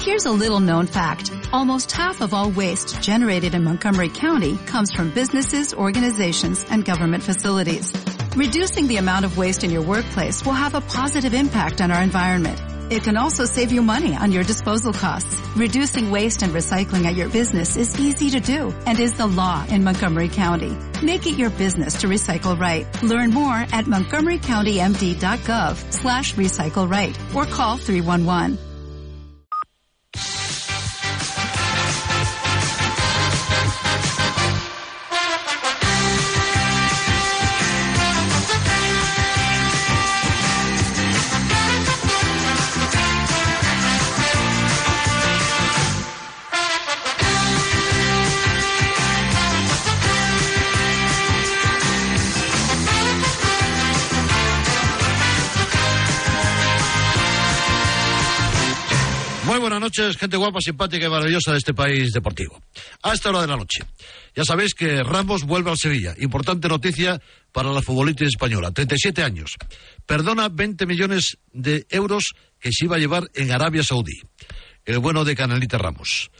Here's a little known fact. Almost half of all waste generated in Montgomery County comes from businesses, organizations, and government facilities. Reducing the amount of waste in your workplace will have a positive impact on our environment. It can also save you money on your disposal costs. Reducing waste and recycling at your business is easy to do and is the law in Montgomery County. Make it your business to recycle right. Learn more at montgomerycountymd.gov slash recycle right or call 311. Noches, gente guapa, simpática y maravillosa de este país deportivo. A esta hora de la noche. Ya sabéis que Ramos vuelve al Sevilla. Importante noticia para la futbolista española. 37 años. Perdona 20 millones de euros que se iba a llevar en Arabia Saudí. El bueno de Canalita Ramos.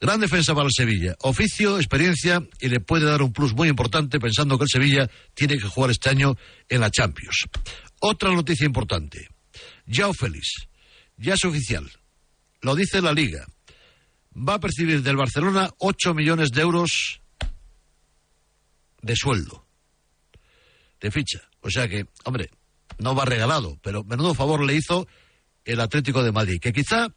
Gran defensa para el Sevilla. Oficio, experiencia y le puede dar un plus muy importante pensando que el Sevilla tiene que jugar este año en la Champions. Otra noticia importante. Yao Félix. Ya es oficial lo dice la Liga. Va a percibir del Barcelona 8 millones de euros de sueldo, de ficha. O sea que, hombre, no va regalado, pero menudo favor le hizo el Atlético de Madrid, que quizá,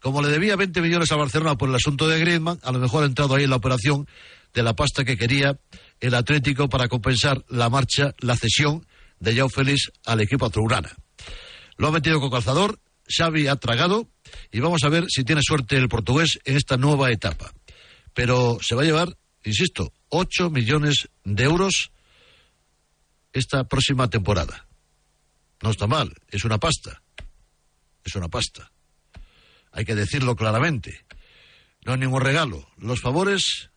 como le debía 20 millones a Barcelona por el asunto de Griezmann, a lo mejor ha entrado ahí en la operación de la pasta que quería el Atlético para compensar la marcha, la cesión de Joao Félix al equipo azulgrana. Lo ha metido con calzador, Xavi ha tragado y vamos a ver si tiene suerte el portugués en esta nueva etapa. Pero se va a llevar, insisto, 8 millones de euros esta próxima temporada. No está mal, es una pasta. Es una pasta. Hay que decirlo claramente. No hay ningún regalo. Los favores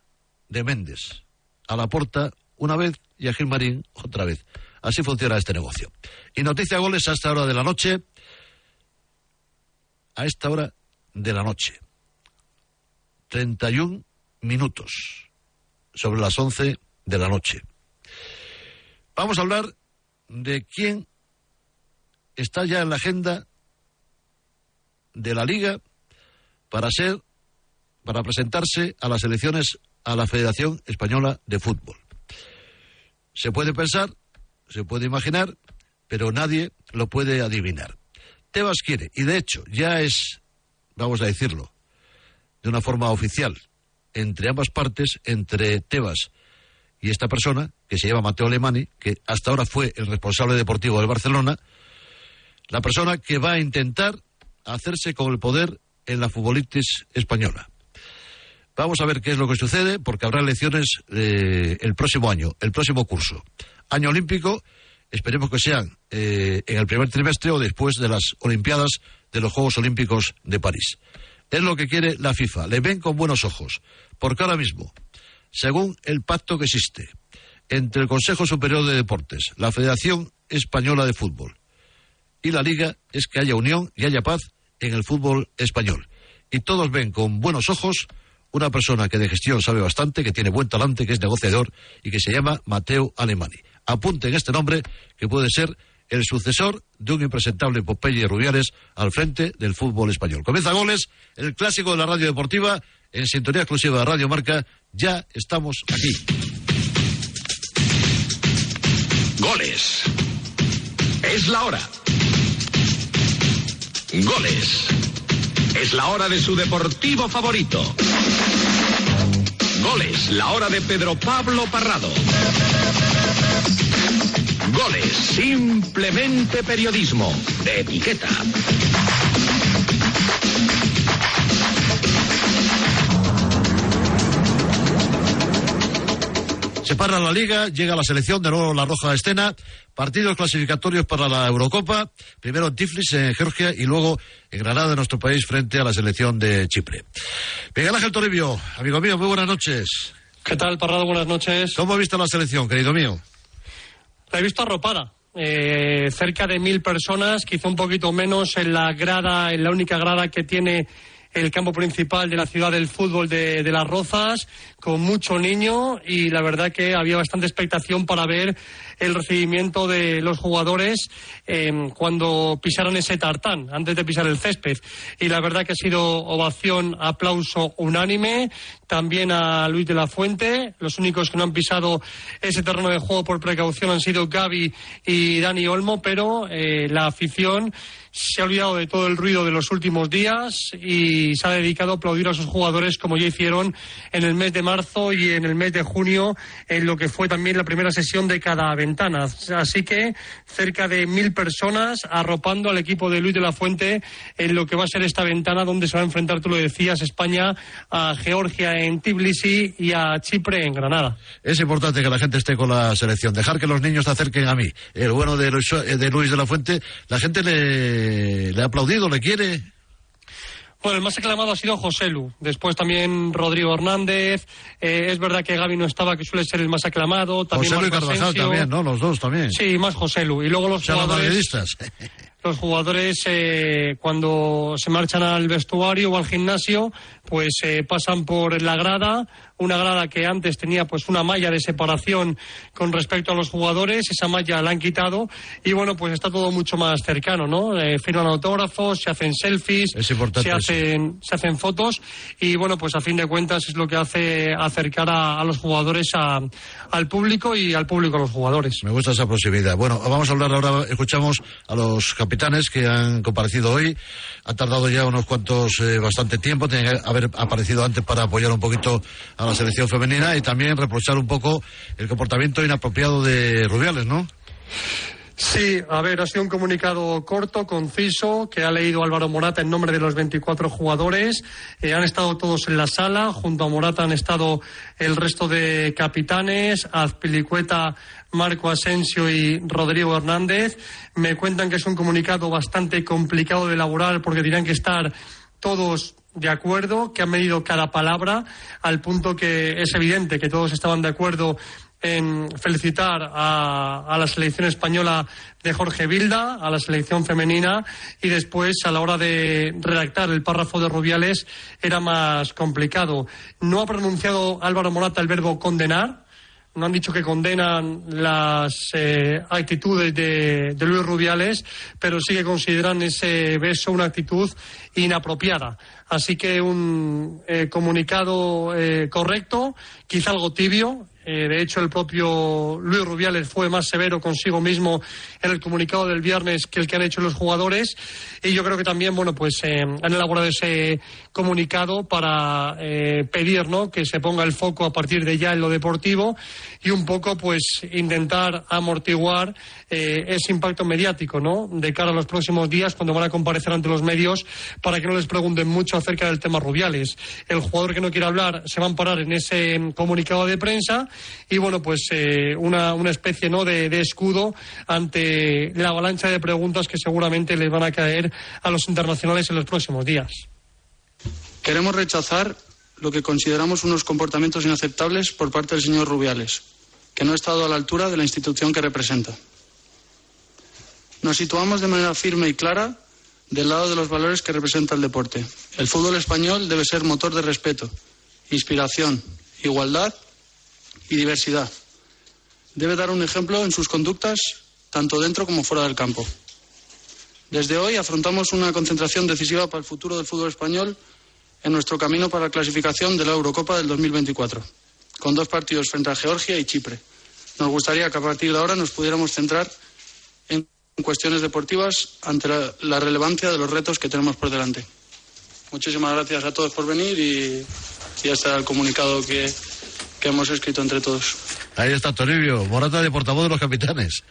de Méndez. A la porta una vez y a Gilmarín otra vez. Así funciona este negocio. Y noticia goles a esta hora de la noche a esta hora de la noche. 31 minutos sobre las 11 de la noche. Vamos a hablar de quién está ya en la agenda de la liga para ser para presentarse a las elecciones a la Federación Española de Fútbol. Se puede pensar, se puede imaginar, pero nadie lo puede adivinar. Tebas quiere, y de hecho ya es, vamos a decirlo, de una forma oficial, entre ambas partes, entre Tebas y esta persona, que se llama Mateo Alemani, que hasta ahora fue el responsable deportivo del Barcelona, la persona que va a intentar hacerse con el poder en la futbolitis española. Vamos a ver qué es lo que sucede, porque habrá elecciones eh, el próximo año, el próximo curso. Año olímpico esperemos que sean eh, en el primer trimestre o después de las Olimpiadas de los Juegos Olímpicos de París. Es lo que quiere la FIFA. Le ven con buenos ojos. Porque ahora mismo, según el pacto que existe entre el Consejo Superior de Deportes, la Federación Española de Fútbol y la Liga, es que haya unión y haya paz en el fútbol español. Y todos ven con buenos ojos una persona que de gestión sabe bastante, que tiene buen talante, que es negociador y que se llama Mateo Alemani apunten este nombre que puede ser el sucesor de un impresentable Popeye Rubiales al frente del fútbol español. Comienza goles, el clásico de la radio deportiva, en sintonía exclusiva de Radio Marca. Ya estamos aquí. Goles. Es la hora. Goles. Es la hora de su deportivo favorito. Goles, la hora de Pedro Pablo Parrado. Goles, simplemente periodismo, de etiqueta. Se para la liga, llega la selección, de nuevo la roja escena, partidos clasificatorios para la Eurocopa, primero en Tiflis, en Georgia, y luego en Granada, en nuestro país, frente a la selección de Chipre. Miguel Ángel Toribio, amigo mío, muy buenas noches. ¿Qué tal, Parrado? Buenas noches. ¿Cómo ha visto la selección, querido mío? La he visto arropada. Eh, cerca de mil personas, quizá un poquito menos en la grada, en la única grada que tiene el campo principal de la ciudad del fútbol de, Las Rozas, con mucho niño y la verdad que había bastante expectación para ver el recibimiento de los jugadores eh, cuando pisaron ese tartán, antes de pisar el césped. Y la verdad que ha sido ovación, aplauso unánime. También a Luis de la Fuente. Los únicos que no han pisado ese terreno de juego por precaución han sido Gaby y Dani Olmo, pero eh, la afición se ha olvidado de todo el ruido de los últimos días y se ha dedicado a aplaudir a sus jugadores como ya hicieron en el mes de marzo y en el mes de junio en lo que fue también la primera sesión de cada ventana. Así que cerca de mil personas arropando al equipo de Luis de la Fuente en lo que va a ser esta ventana donde se va a enfrentar, tú lo decías, España a Georgia en Tbilisi y a Chipre en Granada. Es importante que la gente esté con la selección, dejar que los niños se acerquen a mí. El bueno de Luis de, Luis de la Fuente, la gente le le ha aplaudido, le quiere. Bueno, el más aclamado ha sido José Lu. Después también Rodrigo Hernández. Eh, es verdad que Gaby no estaba, que suele ser el más aclamado. También José Lu y Carvajal también, ¿no? Los dos también. Sí, más José Lu. Y luego los los jugadores. madridistas. Los jugadores, eh, cuando se marchan al vestuario o al gimnasio, pues eh, pasan por la grada, una grada que antes tenía pues una malla de separación con respecto a los jugadores, esa malla la han quitado y bueno, pues está todo mucho más cercano, ¿no? Eh, firman autógrafos, se hacen selfies, se hacen, se hacen fotos y bueno, pues a fin de cuentas es lo que hace acercar a, a los jugadores a- al público y al público a los jugadores. Me gusta esa proximidad. Bueno, vamos a hablar ahora, escuchamos a los capitanes que han comparecido hoy. Han tardado ya unos cuantos, eh, bastante tiempo, tienen que haber aparecido antes para apoyar un poquito a la selección femenina y también reprochar un poco el comportamiento inapropiado de Rubiales, ¿no? Sí, a ver, ha sido un comunicado corto, conciso, que ha leído Álvaro Morata en nombre de los 24 jugadores. Eh, han estado todos en la sala, junto a Morata han estado el resto de capitanes, Azpilicueta, Marco Asensio y Rodrigo Hernández. Me cuentan que es un comunicado bastante complicado de elaborar porque tienen que estar todos de acuerdo, que han medido cada palabra, al punto que es evidente que todos estaban de acuerdo en felicitar a, la selección española de Jorge Vilda, a la selección femenina, y después, a la hora de redactar el párrafo de Rubiales, era más complicado. No ha pronunciado Álvaro Morata el verbo condenar, no han dicho que condenan las eh, actitudes de, de Luis Rubiales, pero sí que consideran ese beso una actitud inapropiada. Así que un eh, comunicado eh, correcto, quizá algo tibio. Eh, de hecho, el propio Luis Rubiales fue más severo consigo mismo en el comunicado del viernes que el que han hecho los jugadores. Y yo creo que también, bueno, pues eh, han elaborado ese comunicado para eh, pedir, ¿no? Que se ponga el foco a partir de ya en lo deportivo y un poco, pues, intentar amortiguar eh, ese impacto mediático, ¿no? De cara a los próximos días cuando van a comparecer ante los medios para que no les pregunten mucho acerca del tema Rubiales. El jugador que no quiere hablar se va a amparar en ese mm, comunicado de prensa y, bueno, pues eh, una, una especie, ¿no? De escudo ante la avalancha de preguntas que seguramente les van a caer a los internacionales en los próximos días. Queremos rechazar lo que consideramos unos comportamientos inaceptables por parte del señor Rubiales, que no ha estado a la altura de la institución que representa. Nos situamos de manera firme y clara del lado de los valores que representa el deporte. El fútbol español debe ser motor de respeto, inspiración, igualdad y diversidad. Debe dar un ejemplo en sus conductas, tanto dentro como fuera del campo. Desde hoy afrontamos una concentración decisiva para el futuro del fútbol español en nuestro camino para la clasificación de la Eurocopa del 2024, con dos partidos frente a Georgia y Chipre. Nos gustaría que a partir de ahora nos pudiéramos centrar en cuestiones deportivas ante la, relevancia de los retos que tenemos por delante. Muchísimas gracias a todos por venir y, y era el comunicado que, que hemos escrito entre todos. Ahí está Toribio, Morata de portavoz de los capitanes.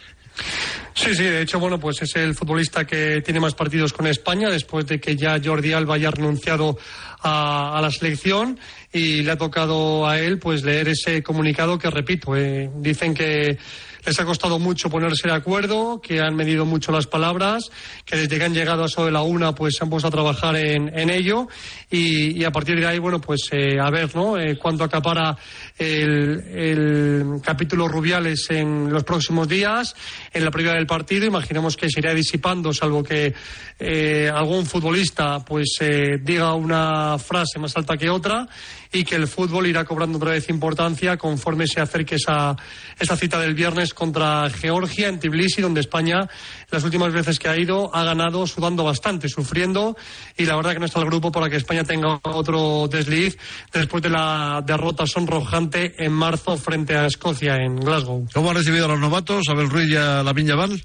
Sí, sí, de hecho, bueno, pues es el futbolista que tiene más partidos con España después de que ya Jordi Alba haya renunciado a, la selección y le ha tocado a él pues leer ese comunicado que repito, eh, dicen que les ha costado mucho ponerse de acuerdo, que han medido mucho las palabras, que desde que han llegado a eso de la una, pues se han puesto a trabajar en, ello y, a partir de ahí, bueno, pues eh, a ver, ¿no? Eh, cuánto acapara el, capítulo Rubiales en los próximos días, en la previa del partido. Imaginemos que se irá disipando, salvo que eh, algún futbolista pues diga una frase más alta que otra y que el fútbol irá cobrando otra vez importancia conforme se acerque esa, esa cita del viernes contra Georgia en Tbilisi, donde España las últimas veces que ha ido ha ganado sudando bastante, sufriendo y la verdad que no está el grupo para que España tenga otro desliz después de la derrota sonrojante en marzo frente a Escocia en Glasgow. ¿Cómo ha recibido a los novatos, Abel Ruiz y a Lamin Val?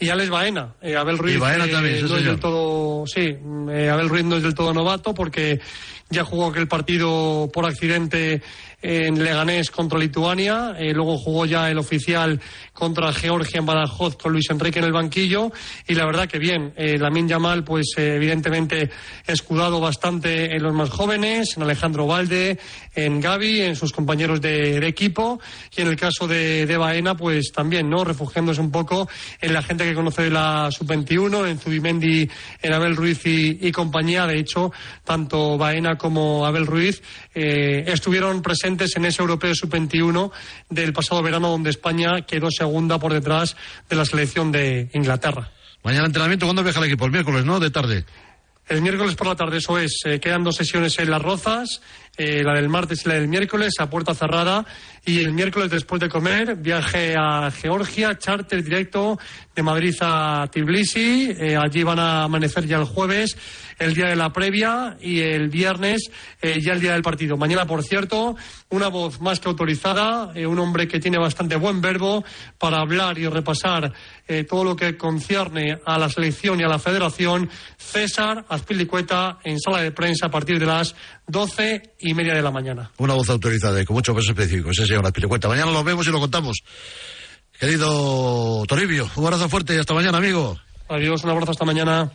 y Alex Baena. Eh, Abel Ruiz y Baena eh, también, no es del todo, sí, eh, Abel Ruiz no es del todo novato porque ya jugó aquel partido por accidente en Leganés contra Lituania, eh, luego jugó ya el oficial contra Georgia en Badajoz con Luis Enrique en el banquillo y la verdad que bien, eh, Lamin Yamal pues eh, evidentemente escudado bastante en los más jóvenes, en Alejandro Valde, en Gaby, en sus compañeros de, equipo y en el caso de, de, Baena pues también, ¿no? Refugiándose un poco en la gente que conoce de la sub-21, en Zubimendi, en Abel Ruiz y, y, compañía, de hecho tanto Baena como Abel Ruiz eh, estuvieron presentes en ese europeo sub-21 del pasado verano, donde España quedó segunda por detrás de la selección de Inglaterra. Mañana entrenamiento, ¿cuándo viaja el equipo? El miércoles, ¿no? De tarde. El miércoles por la tarde, eso es. Eh, quedan dos sesiones en Las Rozas, eh, la del martes y la del miércoles, a puerta cerrada. Y el miércoles, después de comer, viaje a Georgia, charter directo de Madrid a Tbilisi. Eh, allí van a amanecer ya el jueves el día de la previa y el viernes eh, ya el día del partido. Mañana, por cierto, una voz más que autorizada, un hombre que tiene bastante buen verbo para hablar y repasar todo lo que concierne a la selección y a la federación, César Azpilicueta en sala de prensa a partir de las doce y media de la mañana. Una voz autorizada y con mucho peso específico, ese señor Azpilicueta. Mañana lo vemos y lo contamos. Querido Toribio, un abrazo fuerte y hasta mañana, amigo. Adiós, un abrazo hasta mañana.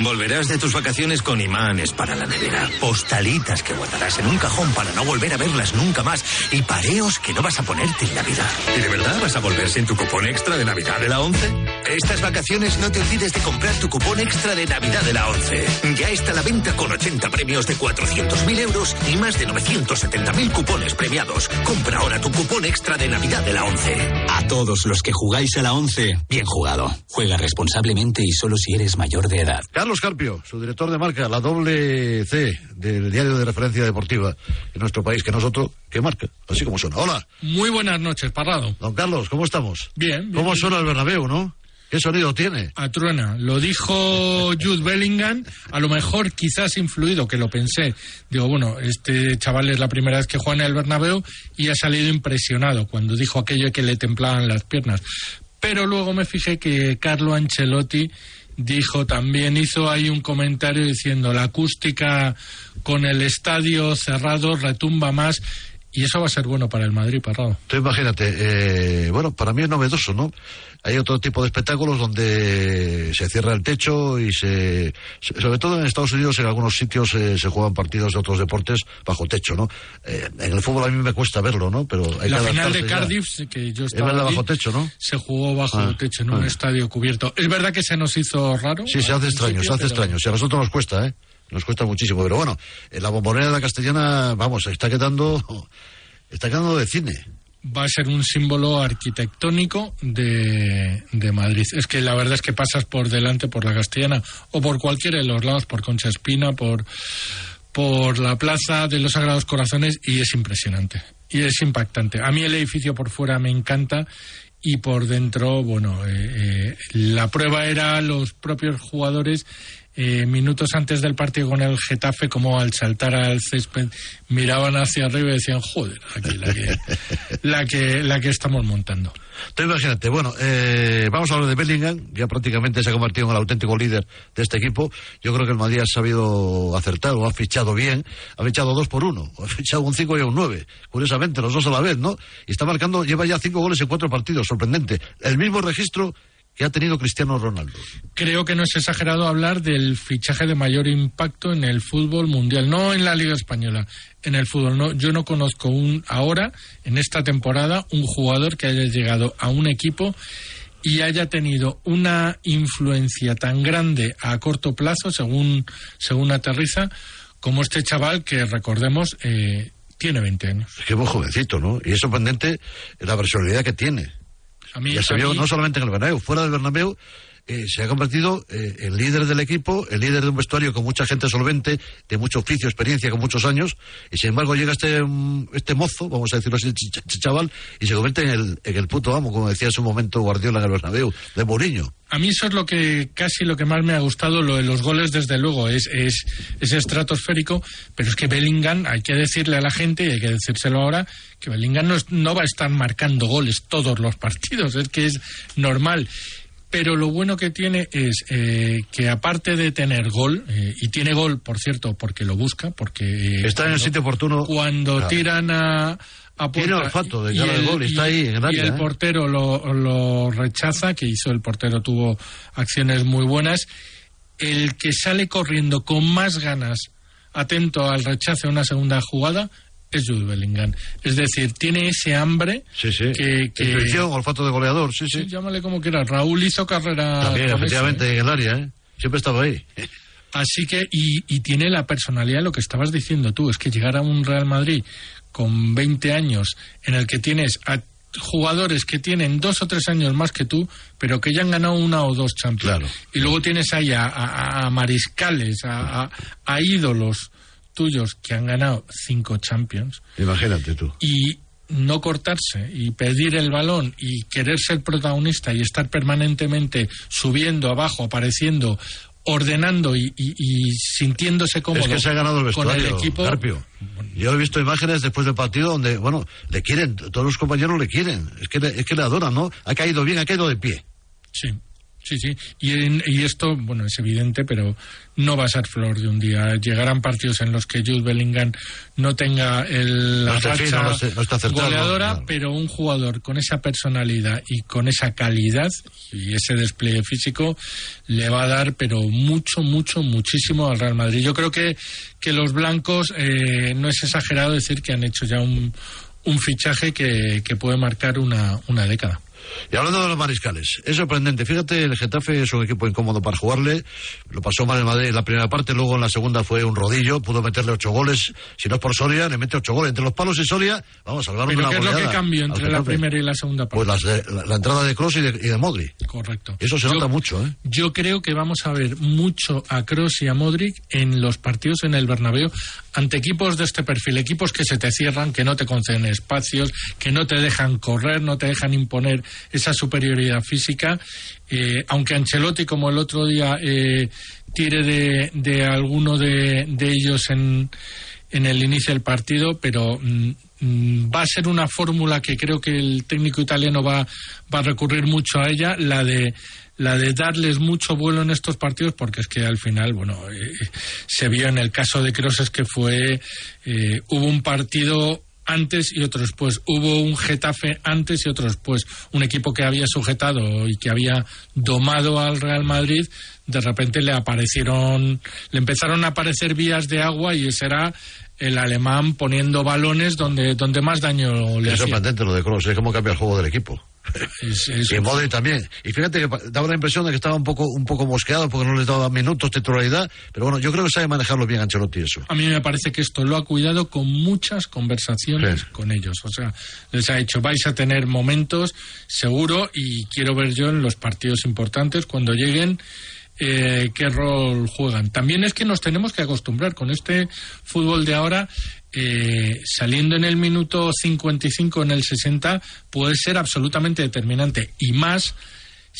Volverás de tus vacaciones con imanes para la nevera, postalitas que guardarás en un cajón para no volver a verlas nunca más y pareos que no vas a ponerte en Navidad. ¿Y de verdad vas a volver sin tu cupón extra de Navidad de la 11? Estas vacaciones no te olvides de comprar tu cupón extra de Navidad de la 11. Ya está a la venta con 80 premios de 400.000 euros y más de 970.000 cupones premiados. Compra ahora tu cupón extra de Navidad de la 11. A todos los que jugáis a la 11, bien jugado. Juega responsablemente y solo si eres mayor de edad. Carlos Carpio, su director de marca, la doble C del diario de referencia deportiva en nuestro país, que nosotros, que marca, así como suena. Hola. Muy buenas noches, Parrado. Don Carlos, ¿cómo estamos? Bien. ¿Cómo suena el Bernabéu, no? ¿Qué sonido tiene? Atruena. Lo dijo Jude Bellingham, a lo mejor quizás influido, que lo pensé. Digo, bueno, este chaval es la primera vez que juega en el Bernabéu y ha salido impresionado cuando dijo aquello que le templaban las piernas. Pero luego me fijé que Carlo Ancelotti dijo también, hizo ahí un comentario diciendo la acústica con el estadio cerrado retumba más y eso va a ser bueno para el Madrid, Parrado. Tú imagínate, eh, bueno, para mí es novedoso, ¿no? Hay otro tipo de espectáculos donde se cierra el techo y se. Sobre todo en Estados Unidos, en algunos sitios eh, se juegan partidos de otros deportes bajo techo, ¿no? Eh, en el fútbol a mí me cuesta verlo, ¿no? Pero hay La final de Cardiff, que yo estaba. bajo techo, ¿no? Se jugó bajo ah, techo en un ah. estadio cubierto. Es verdad que se nos hizo raro. Sí, se hace extraño, se hace extraño. Si a nosotros nos cuesta, ¿eh? Nos cuesta muchísimo. Pero bueno, en la bombonera de la castellana, vamos, está quedando. Está quedando de cine va a ser un símbolo arquitectónico de, de, Madrid. Es que la verdad es que pasas por delante por la Castellana o por cualquiera de los lados, por Concha Espina, por, por la Plaza de los Sagrados Corazones y es impresionante. Y es impactante. A mí el edificio por fuera me encanta y por dentro, bueno, eh, eh, la prueba era los propios jugadores eh, minutos antes del partido con el Getafe, como al saltar al césped miraban hacia arriba y decían, joder, aquí la que, la que, la que estamos montando. Tú imagínate, bueno, eh, vamos a hablar de Bellingham, ya prácticamente se ha convertido en el auténtico líder de este equipo. Yo creo que el Madrid ha sabido acertar o ha fichado bien, ha fichado dos por uno, ha fichado un cinco y un nueve, curiosamente, los dos a la vez, ¿no? Y está marcando, lleva ya cinco goles en cuatro partidos, sorprendente. El mismo registro que ha tenido Cristiano Ronaldo. Creo que no es exagerado hablar del fichaje de mayor impacto en el fútbol mundial, no en la Liga Española, en el fútbol. No, yo no conozco un ahora, en esta temporada, un jugador que haya llegado a un equipo y haya tenido una influencia tan grande a corto plazo, según, según aterriza, como este chaval que, recordemos, eh, tiene 20 años. Es que es muy jovencito, ¿no? Y es sorprendente la personalidad que tiene. A mí, ya se a vio mí- no solamente en el Bernabéu, fuera del Bernabéu eh, se ha convertido eh, en líder del equipo, el líder de un vestuario con mucha gente solvente, de mucho oficio, experiencia, con muchos años, y sin embargo llega este, mm, este mozo, vamos a decirlo así, ch- chaval, y se convierte en el, en el puto amo, como decía en su momento Guardiola en el Bernabéu, de Mourinho. A mí eso es lo que casi lo que más me ha gustado, lo de los goles, desde luego, es, es, es estratosférico, pero es que Bellingham, hay que decirle a la gente, y hay que decírselo ahora, que Bellingham no, es- no va a estar marcando goles todos los partidos, es que es normal. Pero lo bueno que tiene es eh, que aparte de tener gol, eh, y tiene gol, por cierto, porque lo busca, porque... eh, Está en el cuando- sitio oportuno. Cuando Claro. tiran a, a Tiene olfato de y el- gol, está y- ahí en y el ¿eh? portero lo, lo rechaza, que hizo el portero, tuvo acciones muy buenas. El que sale corriendo con más ganas, atento al rechazo de una segunda jugada, es Jude Bellingham. Es decir, tiene ese hambre Sí, sí. que... que- Intuición, olfato de goleador, sí, sí. sí, llámale como quieras. Raúl hizo carrera... También, efectivamente, ¿eh? en el área, ¿eh? Siempre estaba ahí. Así que, y, y tiene la personalidad, lo que estabas diciendo tú, es que llegar a un Real Madrid con 20 años, en el que tienes a jugadores que tienen dos o tres años más que tú, pero que ya han ganado una o dos Champions. Claro. Y luego tienes ahí a, a- a mariscales, a, a- a ídolos tuyos que han ganado cinco Champions Imagínate tú. y no cortarse y pedir el balón y querer ser protagonista y estar permanentemente subiendo abajo, apareciendo, ordenando y, y- y sintiéndose cómodo Es que se ha ganado el con vestuario, el equipo. Carpio. Yo he visto imágenes después del partido donde, bueno, le quieren, todos los compañeros le quieren. Es que le, es que le adoran, ¿no? Ha caído bien, ha caído de pie. Sí, sí, sí. Y, en- y esto, bueno, es evidente, pero no va a ser flor de un día. Llegarán partidos en los que Jude Bellingham no tenga el, la No esté racha no acertado, goleadora, pero un jugador con esa personalidad y con esa calidad y ese despliegue físico le va a dar, pero mucho, mucho, muchísimo al Real Madrid. Yo creo que, que los blancos, eh, no es exagerado decir que han hecho ya un, un fichaje que, que puede marcar una, una década. Y hablando de los mariscales, es sorprendente. Fíjate, el Getafe es un equipo incómodo para jugarle. Lo pasó mal el Madrid en la primera parte, luego en la segunda fue un rodillo, pudo meterle ocho goles. Si no es por Soria, le mete ocho goles. Entre los palos y Soria, vamos a salvar una ¿qué es lo que cambió entre la primera y la segunda parte? Pues las de- la, la entrada de Kroos y de, y de Modri. Correcto. Eso se Yo- nota mucho, ¿eh? Yo creo que vamos a ver mucho a Kroos y a Modric en los partidos en el Bernabéu ante equipos de este perfil, equipos que se te cierran, que no te conceden espacios, que no te dejan correr, no te dejan imponer esa superioridad física. Eh, aunque Ancelotti, como el otro día, eh, tire de, de alguno de, de ellos en, en el inicio del partido, pero mm, mm, va a ser una fórmula que creo que el técnico italiano va, va a recurrir mucho a ella, la de la de darles mucho vuelo en estos partidos, porque es que al final, bueno, eh, se vio en el caso de Kroos es que fue, hubo un partido antes y otro después. Hubo un Getafe antes y otro después. Un equipo que había sujetado y que había domado al Real Madrid, de repente le aparecieron, le empezaron a aparecer vías de agua y ese era el alemán poniendo balones donde, donde más daño le Es hacía. sorprendente lo de Kroos, es como cambia el juego del equipo. Es- es- Y Modri también. Y fíjate que daba la impresión de que estaba un poco, un poco mosqueado porque no les daba minutos, titularidad. Pero bueno, yo creo que sabe manejarlo bien Ancelotti eso. A mí me parece que esto lo ha cuidado con muchas conversaciones Sí. con ellos. O sea, les ha dicho, vais a tener momentos seguro y quiero ver yo en los partidos importantes cuando lleguen eh, qué rol juegan. También es que nos tenemos que acostumbrar con este fútbol de ahora. Eh, saliendo en el minuto 55, en el 60, puede ser absolutamente determinante. Y más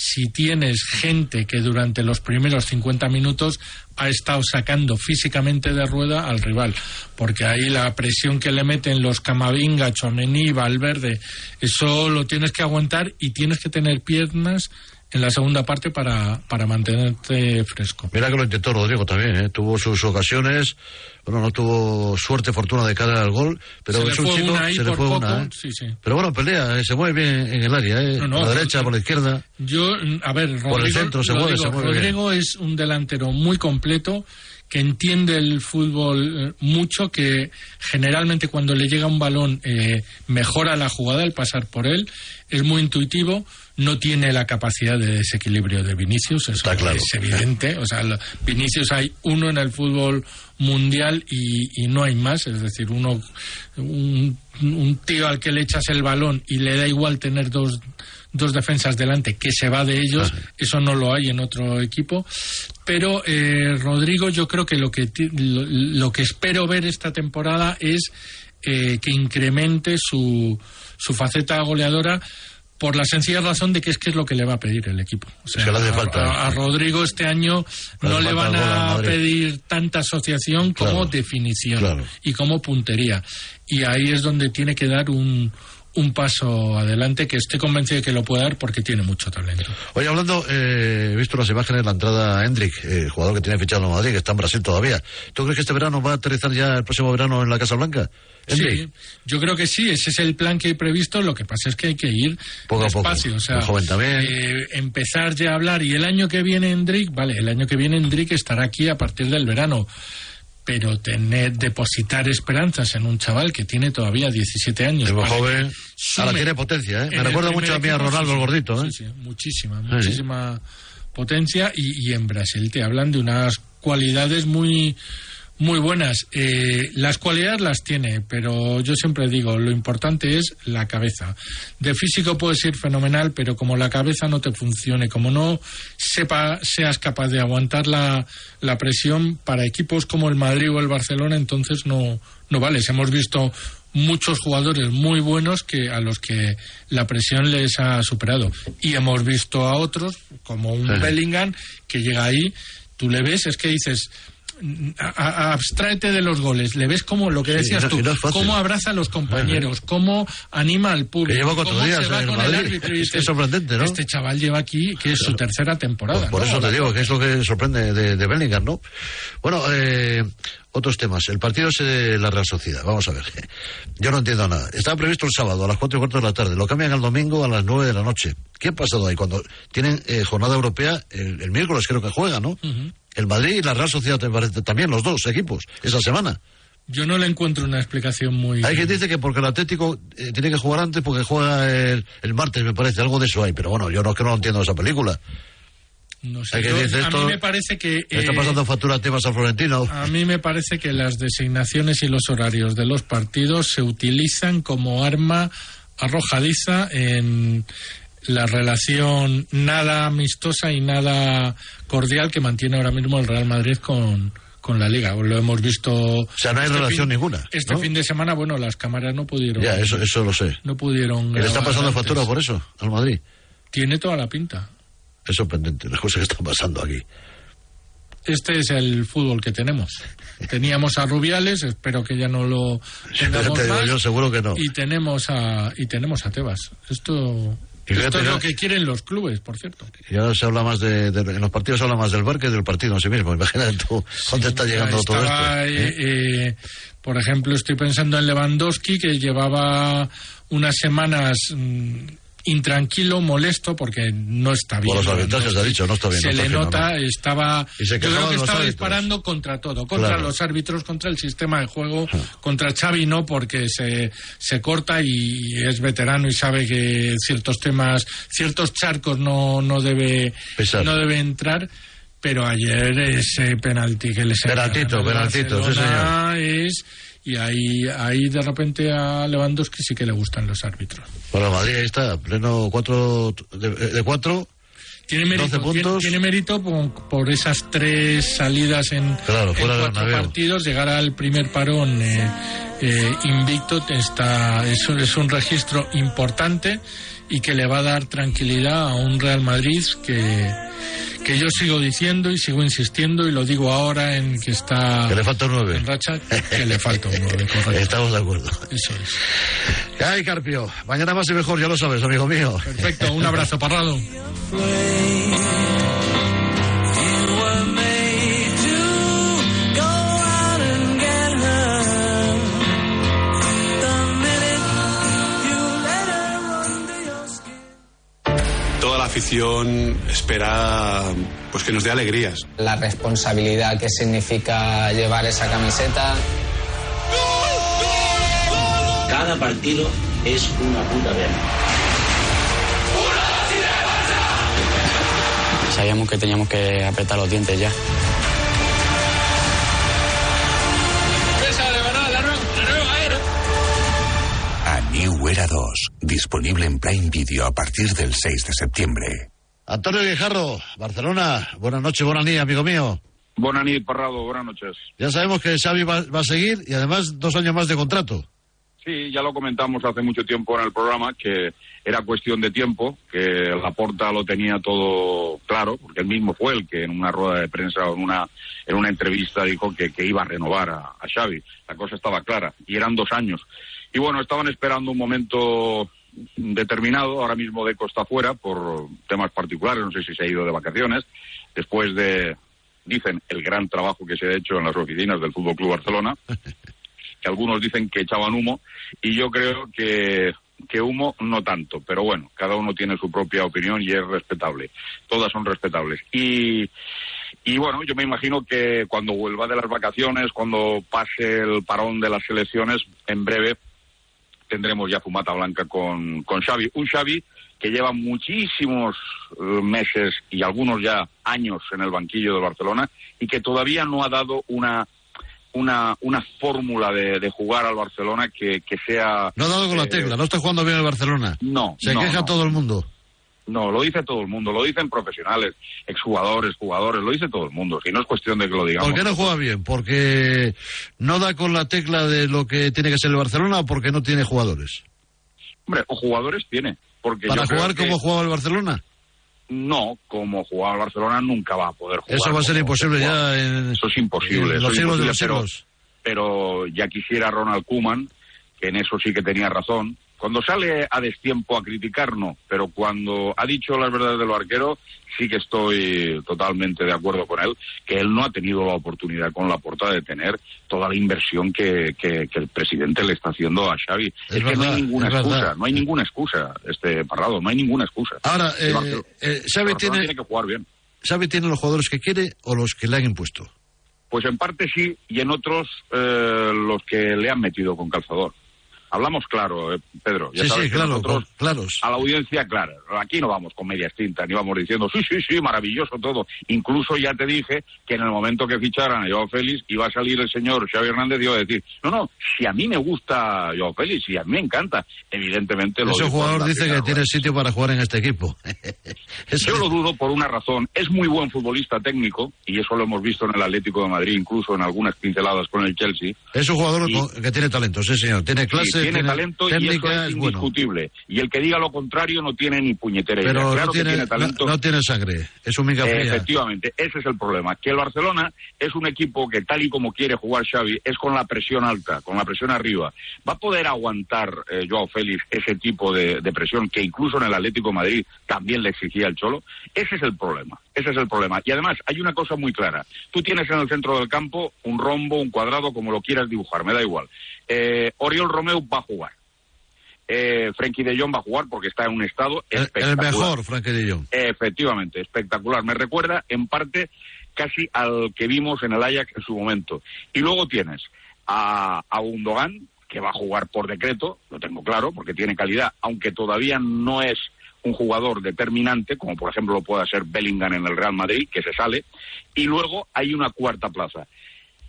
si tienes gente que durante los primeros 50 minutos ha estado sacando físicamente de rueda al rival, porque ahí la presión que le meten los Camavinga, Chomení, Valverde, eso lo tienes que aguantar y tienes que tener piernas en la segunda parte para, para mantenerte fresco. Mira que lo intentó Rodrigo también, ¿eh? tuvo sus ocasiones, bueno, no tuvo suerte, fortuna de cara al gol, pero es un chico, se le fue poco, una. ¿eh? sí, sí. Pero bueno, pelea, eh, se mueve bien en el área, ¿eh? No, no, por la derecha, por la izquierda. Yo, a ver, Rodrigo, Por el centro se lo mueve, se mueve bien. Rodrigo es un delantero muy completo que entiende el fútbol eh, mucho, que generalmente cuando le llega un balón eh, mejora la jugada al pasar por él, es muy intuitivo, no tiene la capacidad de desequilibrio de Vinicius, eso claro. es evidente, o sea, Vinicius hay uno en el fútbol mundial y, y no hay más, es decir, uno un, un tío al que le echas el balón y le da igual tener dos dos defensas delante que se va de ellos, eso no lo hay en otro equipo. Pero eh, Rodrigo, yo creo que lo que lo, lo que espero ver esta temporada es eh, que incremente su, su faceta goleadora por la sencilla razón de que es que es lo que le va a pedir el equipo. O sea, le hace a- falta. a, a Rodrigo este año Le no le van a pedir tanta asociación como Claro. definición Claro. y como puntería. Y ahí es donde tiene que dar un, un paso adelante que estoy convencido de que lo puede dar porque tiene mucho talento. Oye, hablando, eh, he visto las imágenes de la entrada a Hendrik, eh, jugador que tiene fichado en Madrid, que está en Brasil todavía. ¿Tú crees que este verano va a aterrizar ya el próximo verano en la Casa Blanca? Hendrik. Sí, yo creo que sí, ese es el plan que hay previsto, lo que pasa es que hay que ir Poco a poco. despacio, o sea, El joven también. eh, empezar ya a hablar y el año que viene Hendrik, vale, el año que viene Hendrik estará aquí a partir del verano, pero tener, depositar esperanzas en un chaval que tiene todavía 17 años. Para joven. Ahora tiene potencia, ¿eh? Me recuerda mucho a mí a Ronaldo el gordito, ¿eh? Sí, sí, muchísima, sí. muchísima potencia y, y en Brasil te hablan de unas cualidades muy muy buenas. Eh, las cualidades las tiene, pero yo siempre digo, lo importante es la cabeza. De físico puede ser fenomenal, pero como la cabeza no te funcione, como no sepa, seas capaz de aguantar la, la presión para equipos como el Madrid o el Barcelona, entonces no, no vales. Hemos visto muchos jugadores muy buenos que a los que la presión les ha superado y hemos visto a otros como un Sí. Bellingham que llega ahí tú le ves es que dices a- a- abstráete de los goles le ves como lo que decías tú no cómo abraza a los compañeros cómo anima al Que público lleva cuatro cómo días se va con Madrid. el árbitro y Es- dices, es sorprendente, ¿no? este chaval lleva aquí que es su tercera temporada Por, por ¿no? eso te digo que es lo que sorprende de, de Bellingham, ¿no? Bueno, eh, otros temas. El partido es de la Real Sociedad. Vamos a ver. Yo no entiendo nada. Estaba previsto el sábado a las cuatro y cuarto de la tarde. Lo cambian al domingo a las nueve de la noche. ¿Qué ha pasado ahí? Cuando tienen eh, jornada europea, el, el miércoles creo que juegan, ¿no? El Madrid y la Real Sociedad parece, también, los dos equipos, esa semana. yo no le encuentro una explicación muy Hay quien dice que porque el Atlético eh, tiene que jugar antes porque juega el, el martes, me parece. Algo de eso hay. Pero bueno, yo no es que no entiendo esa película. no sé. Yo- a esto- mí me parece que Está eh, pasando factura a temas al Florentino. A mí me parece que las designaciones y los horarios de los partidos se utilizan como arma arrojadiza en la relación nada amistosa y nada cordial que mantiene ahora mismo el Real Madrid con, con la Liga. Lo hemos visto. O sea, no hay relación ninguna, Este ¿no? fin de semana, bueno, las cámaras no pudieron. Ya, eso, eso lo sé. No pudieron. ¿Y le está pasando antes. factura por eso al Madrid? Tiene toda la pinta. Es sorprendente las cosas que están pasando aquí. Este es el fútbol que tenemos. Teníamos a Rubiales, espero que ya no lo tengamos te digo más. yo, seguro que no. Y tenemos a y tenemos a Tebas. Esto, esto es lo que quieren los clubes, por cierto. Y ahora se habla más de, de- en los partidos se habla más del bar que del partido en sí mismo. Imagínate tú dónde está llegando todo esto. ¿eh? eh, eh, por ejemplo, estoy pensando en Lewandowski, que llevaba unas semanas mm, intranquilo, molesto, porque no está bien. Por los arbitrajes, ha dicho, no está bien, Se no está le nota, no. estaba. Yo creo que estaba disparando contra todo, contra Claro. los árbitros, contra el sistema de juego, contra Xavi no, porque se, se corta y es veterano y sabe que ciertos temas, ciertos charcos no, no debe, Pesar. no debe entrar. Pero ayer ese penalti que les Penaltito, penaltito, sí, es y ahí ahí de repente a Lewandowski sí que le gustan los árbitros. Bueno, Madrid ahí está, pleno 4 de, de cuatro. Tiene mérito, 12 puntos. Tiene, tiene mérito por, por esas tres salidas en, Claro, en cuatro partidos, llegar al primer parón eh, eh, invicto está, es, es un registro importante y que le va a dar tranquilidad a un Real Madrid que, que yo sigo diciendo y sigo insistiendo y lo digo ahora en que está Que le falta un nueve. en racha, que le falta un 9, correcto. Estamos de acuerdo. Eso es. Ay, Carpio. Mañana más y mejor, ya lo sabes, amigo mío. Perfecto, un abrazo, Parrado. Afición espera pues que nos dé alegrías. la responsabilidad que significa llevar esa camiseta. Cada partido es una puta guerra. Sabíamos que teníamos que apretar los dientes ya. A New Era 2, disponible en Prime Video a partir del 6 de septiembre. Antonio Guijarro, Barcelona. Buenas noches, buenas noches, amigo mío. Buenas noches, Parrado. Buenas noches. Ya sabemos que Xavi va, va a seguir y además dos años más de contrato. Sí, ya lo comentamos hace mucho tiempo en el programa que era cuestión de tiempo, que Laporta lo tenía todo claro, porque él mismo fue el que en una rueda de prensa o en una, en una entrevista dijo que, que iba a renovar a, a Xavi. La cosa estaba clara y eran dos años. Y bueno, estaban esperando un momento determinado, ahora mismo de costa afuera, por temas particulares, no sé si se ha ido de vacaciones, después de, dicen, el gran trabajo que se ha hecho en las oficinas del Fútbol Club Barcelona, que algunos dicen que echaban humo, y yo creo que, que humo no tanto, pero bueno, cada uno tiene su propia opinión y es respetable. Todas son respetables. Y, y bueno, yo me imagino que cuando vuelva de las vacaciones, cuando pase el parón de las selecciones, en breve tendremos ya fumata blanca con, con Xavi. Un Xavi que lleva muchísimos eh, meses y algunos ya años en el banquillo de Barcelona y que todavía no ha dado una una, una fórmula de, de jugar al Barcelona que, que sea... No ha dado con la eh, tecla, no está jugando bien el Barcelona. No, Se no, queja no. todo el mundo. No, lo dice todo el mundo, lo dicen profesionales, exjugadores, jugadores, lo dice todo el mundo. Si no es cuestión de que lo digamos. ¿Por qué no juega bien? ¿Porque no da con la tecla de lo que tiene que ser el Barcelona o porque no tiene jugadores? Hombre, o jugadores tiene. Porque ¿Para jugar que- como jugaba el Barcelona? No, como jugaba el Barcelona nunca va a poder jugar. Eso va a ser imposible ya en, Eso es imposible. en los siglos de los pero- siglos. pero ya quisiera Ronald Koeman, que en eso sí que tenía razón. Cuando sale a destiempo a criticar, no, pero cuando ha dicho las verdades de los arqueros, sí que estoy totalmente de acuerdo con él, que él no ha tenido la oportunidad con la portada de tener toda la inversión que, que- que el presidente le está haciendo a Xavi. Es, que no hay ninguna excusa, verdad. no hay ninguna excusa, este Parrado, no hay ninguna excusa. Ahora, eh, eh, Xavi tiene que jugar bien. Xavi tiene los jugadores que quiere o los que le han impuesto. Pues en parte sí, y en otros eh, los que le han metido con calzador. Hablamos claro, eh, Pedro. Ya Sí, sabes sí, claro, nosotros con- claros. a la audiencia clara. Aquí no vamos con medias tintas, ni vamos diciendo, sí, sí, sí, maravilloso todo. Incluso ya te dije que en el momento que ficharan a Joao Félix iba a salir el señor Xavi Hernández y iba a decir, no, no, si a mí me gusta Joao Félix, si a mí me encanta, evidentemente lo Ese jugador dice que tiene sitio para jugar en este equipo. Yo lo dudo por una razón. Es muy buen futbolista técnico, y eso lo hemos visto en el Atlético de Madrid, incluso en algunas pinceladas con el Chelsea. Es un jugador Y- que tiene talento, sí, señor. Tiene clase, Sí, tiene, talento y eso es bueno. indiscutible. Y el que diga lo contrario no tiene ni puñetera idea. Pero Claro no, que tiene, tiene talento. no, no tiene sangre. Es un Eh, fría. efectivamente, ese es el problema. Que el Barcelona es un equipo que, tal y como quiere jugar Xavi, es con la presión alta, con la presión arriba. ¿Va a poder aguantar eh, Joao Félix ese tipo de, de presión que incluso en el Atlético de Madrid también le exigía el Cholo? Ese es el problema. Ese es el problema. Y además, hay una cosa muy clara. Tú tienes en el centro del campo un rombo, un cuadrado, como lo quieras dibujar, me da igual. Eh, Oriol Romeu va a jugar. Eh, Frenkie de Jong va a jugar porque está en un estado El, el espectacular. mejor, Frankie de Jong. Efectivamente, espectacular. Me recuerda en parte casi al que vimos en el Ajax en su momento. Y luego tienes a, a que va a jugar por decreto, lo tengo claro, porque tiene calidad, aunque todavía no es un jugador determinante, como por ejemplo lo pueda ser Bellingham en el Real Madrid, que se sale. Y luego hay una cuarta plaza.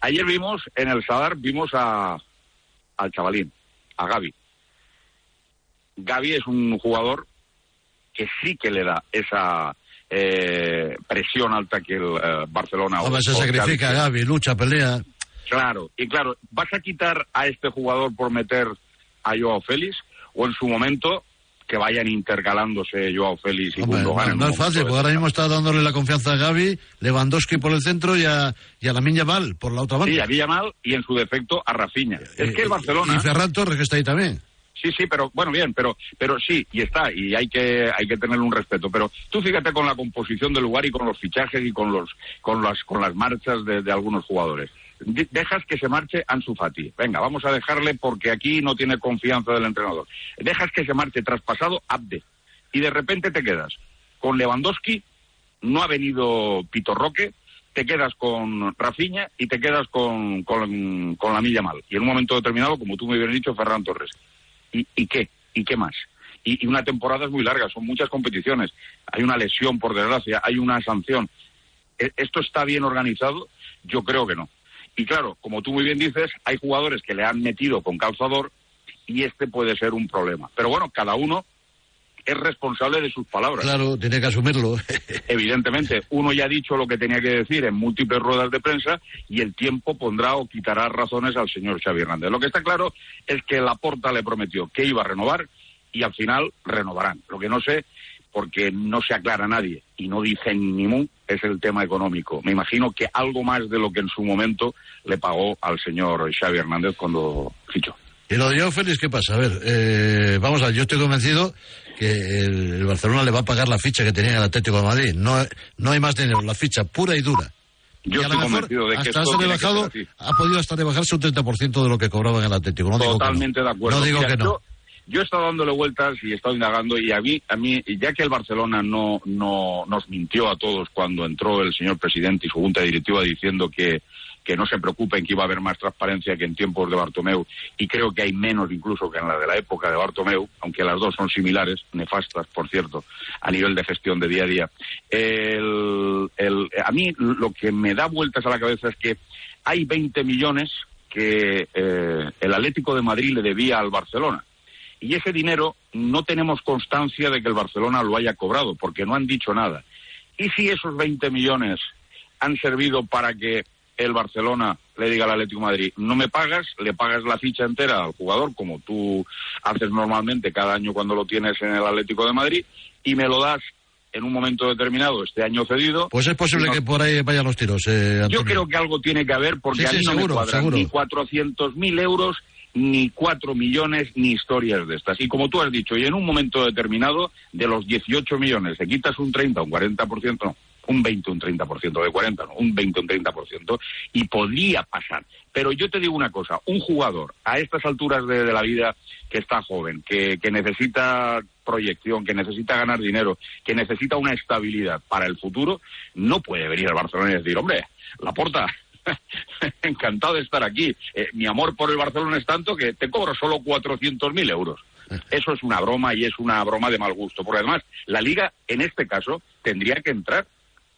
Ayer vimos en el Sadar, vimos a, al chavalín, a Gaby. Gaby es un jugador que sí que le da esa eh, presión alta que el eh, Barcelona... O- se sacrifica Xavi- Gaby, lucha, pelea. Claro, y claro, ¿vas a quitar a este jugador por meter a Joao Félix? O en su momento que vayan intercalándose Joao Félix y Hombre, Gundogan no, no es fácil, porque ahora mismo está dándole la confianza a Gaby, Lewandowski por el centro y a, y a la Minya Val por la otra banda. Sí, a Villamal y en su defecto a Rafinha. es que el Barcelona... Y Ferran Torres, que está ahí también. Sí, sí, pero bueno, bien, pero pero sí, y está, y hay que hay que tenerle un respeto. Pero tú fíjate con la composición del lugar y con los fichajes y con los con las con las marchas de, de algunos jugadores. De- Dejas que se marche Ansu Fati. Venga, vamos a dejarle porque aquí no tiene confianza del entrenador. Dejas que se marche traspasado Abde. Y de repente te quedas con Lewandowski, no ha venido Pito Roque, te quedas con Rafinha y te quedas con, con, con la milla mal. Y en un momento determinado, como tú me hubieras dicho, Ferran Torres. ¿Y, y qué? ¿Y qué más? Y, y una temporada es muy larga, son muchas competiciones. Hay una lesión, por desgracia, hay una sanción. ¿E- ¿Esto está bien organizado? Yo creo que no. Y claro, como tú muy bien dices, hay jugadores que le han metido con calzador y este puede ser un problema. Pero bueno, cada uno es responsable de sus palabras. Claro, tiene que asumirlo. Evidentemente, uno ya ha dicho lo que tenía que decir en múltiples ruedas de prensa y el tiempo pondrá o quitará razones al señor Xavi Hernández. Lo que está claro es que Laporta le prometió que iba a renovar y al final renovarán. Lo que no sé, porque no se aclara nadie y no dicen ni mu, es el tema económico. Me imagino que algo más de lo que en su momento le pagó al señor Xavi Hernández cuando fichó. Y lo de Joao Félix, ¿qué pasa? A ver, eh, vamos a ver, yo estoy convencido que el, el Barcelona le va a pagar la ficha que tenía en el Atlético de Madrid. No, no hay más dinero, la ficha pura y dura. Yo y estoy convencido de que hasta esto tiene que ha podido hasta rebajarse un 30% de lo que cobraba en el Atlético. No digo que no. Totalmente de acuerdo. No digo Mira, que no. Yo, yo he estado dándole vueltas y he estado indagando y a mí, a mí, ya que el Barcelona no, no nos mintió a todos cuando entró el señor presidente y su junta directiva diciendo que, que no se preocupen que iba a haber más transparencia que en tiempos de Bartomeu y creo que hay menos incluso que en la de la época de Bartomeu, aunque las dos son similares, nefastas por cierto, a nivel de gestión de día a día. El- el- a mí lo que me da vueltas a la cabeza es que hay 20 millones que eh, el Atlético de Madrid le debía al Barcelona. Y ese dinero no tenemos constancia de que el Barcelona lo haya cobrado, porque no han dicho nada. ¿Y si esos 20 millones han servido para que el Barcelona le diga al Atlético de Madrid, no me pagas, le pagas la ficha entera al jugador, como tú haces normalmente cada año cuando lo tienes en el Atlético de Madrid, y me lo das en un momento determinado, este año cedido? Pues es posible No- que por ahí vayan los tiros. eh, yo creo que algo tiene que haber porque Sí, a mí no seguro, me cuadran seguro. ni 400.000 euros, ni 4 millones, ni historias de estas. Y como tú has dicho, y en un momento determinado, de los 18 millones, te quitas un 30, un 40%, no, un 20, un 30%, de 40, no, un 20, un 30%, y podría pasar. Pero yo te digo una cosa, un jugador a estas alturas de, de la vida que está joven, que, que necesita proyección, que necesita ganar dinero, que necesita una estabilidad para el futuro, no puede venir al Barcelona y decir, hombre, la porta, encantado de estar aquí. Eh, mi amor por el Barcelona es tanto que te cobro solo 400.000 euros. Eso es una broma y es una broma de mal gusto. Porque además, la liga, en este caso, tendría que entrar.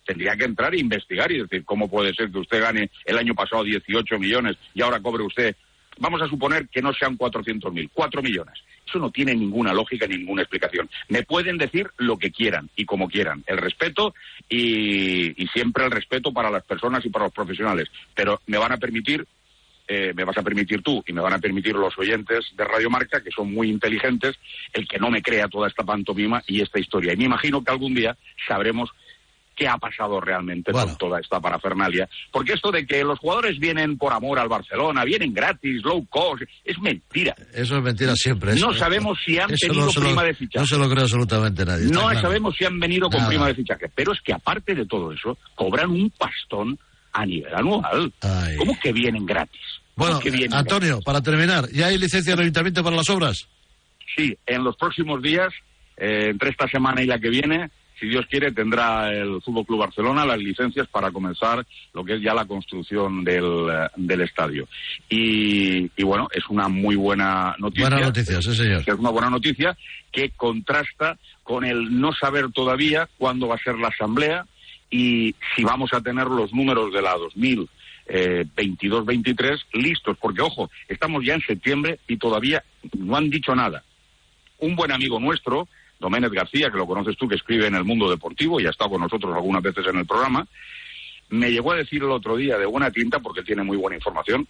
Tendría que entrar e investigar y decir cómo puede ser que usted gane el año pasado 18 millones y ahora cobre usted, vamos a suponer que no sean 400.000, 4 millones. Eso no tiene ninguna lógica ni ninguna explicación. Me pueden decir lo que quieran y como quieran. El respeto y, siempre el respeto para las personas y para los profesionales. Pero me van a permitir eh, me vas a permitir tú y me van a permitir los oyentes de Radio Marca, que son muy inteligentes, el que no me crea toda esta pantomima y esta historia. Y me imagino que algún día sabremos qué ha pasado realmente con toda esta parafernalia. Porque esto de que los jugadores vienen por amor al Barcelona, vienen gratis, low cost, es mentira. Eso es mentira siempre. No eso- sabemos si han tenido no se lo- prima de fichaje. No se lo cree absolutamente nadie. No claro. sabemos si han venido con Nada. prima de fichaje. Pero es que aparte de todo eso, cobran un pastón a nivel anual. ¿Cómo que vienen gratis? ¿Cómo Bueno, que vienen Antonio, para terminar, ¿ya hay licencia del ayuntamiento para las obras? Sí, en los próximos días, eh, entre esta semana y la que viene, si Dios quiere, tendrá el Fútbol Club Barcelona las licencias para comenzar lo que es ya la construcción del, eh, del estadio. Y, y bueno, es una muy buena noticia. Buena noticia, sí, señor. es una buena noticia que contrasta con el no saber todavía cuándo va a ser la asamblea y si vamos a tener los números de la 2022-23 listos, porque ojo, estamos ya en septiembre y todavía no han dicho nada. Un buen amigo nuestro, Doménez García, que lo conoces tú, que escribe en el mundo deportivo y ha estado con nosotros algunas veces en el programa, me llegó a decir el otro día de buena tinta, porque tiene muy buena información,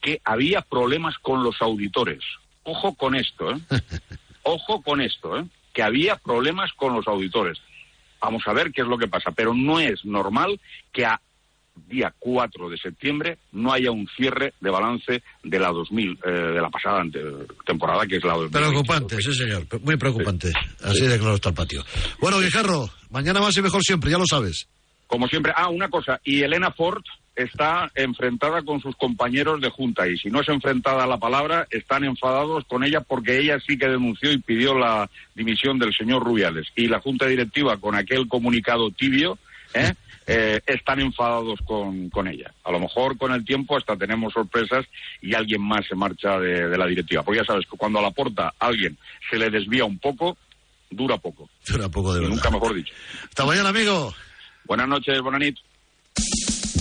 que había problemas con los auditores. Ojo con esto, ¿eh? Ojo con esto, ¿eh? Que había problemas con los auditores. Vamos a ver qué es lo que pasa, pero no es normal que a día 4 de septiembre no haya un cierre de balance de la 2000, eh, de la pasada temporada, que es la 2020. Preocupante, sí, señor. Muy preocupante. Así de claro está el patio. Bueno, Guijarro, mañana más y mejor siempre, ya lo sabes. Como siempre, ah, una cosa, y Elena Ford está enfrentada con sus compañeros de junta, y si no es enfrentada a la palabra, están enfadados con ella porque ella sí que denunció y pidió la dimisión del señor Rubiales. Y la junta directiva, con aquel comunicado tibio, ¿eh? Eh, están enfadados con, con ella. A lo mejor con el tiempo hasta tenemos sorpresas y alguien más se marcha de, de la directiva. Porque ya sabes que cuando a la porta alguien se le desvía un poco, dura poco. Dura poco de Y verdad. nunca mejor dicho. Hasta mañana, amigo. Buenas noches, buenas noches.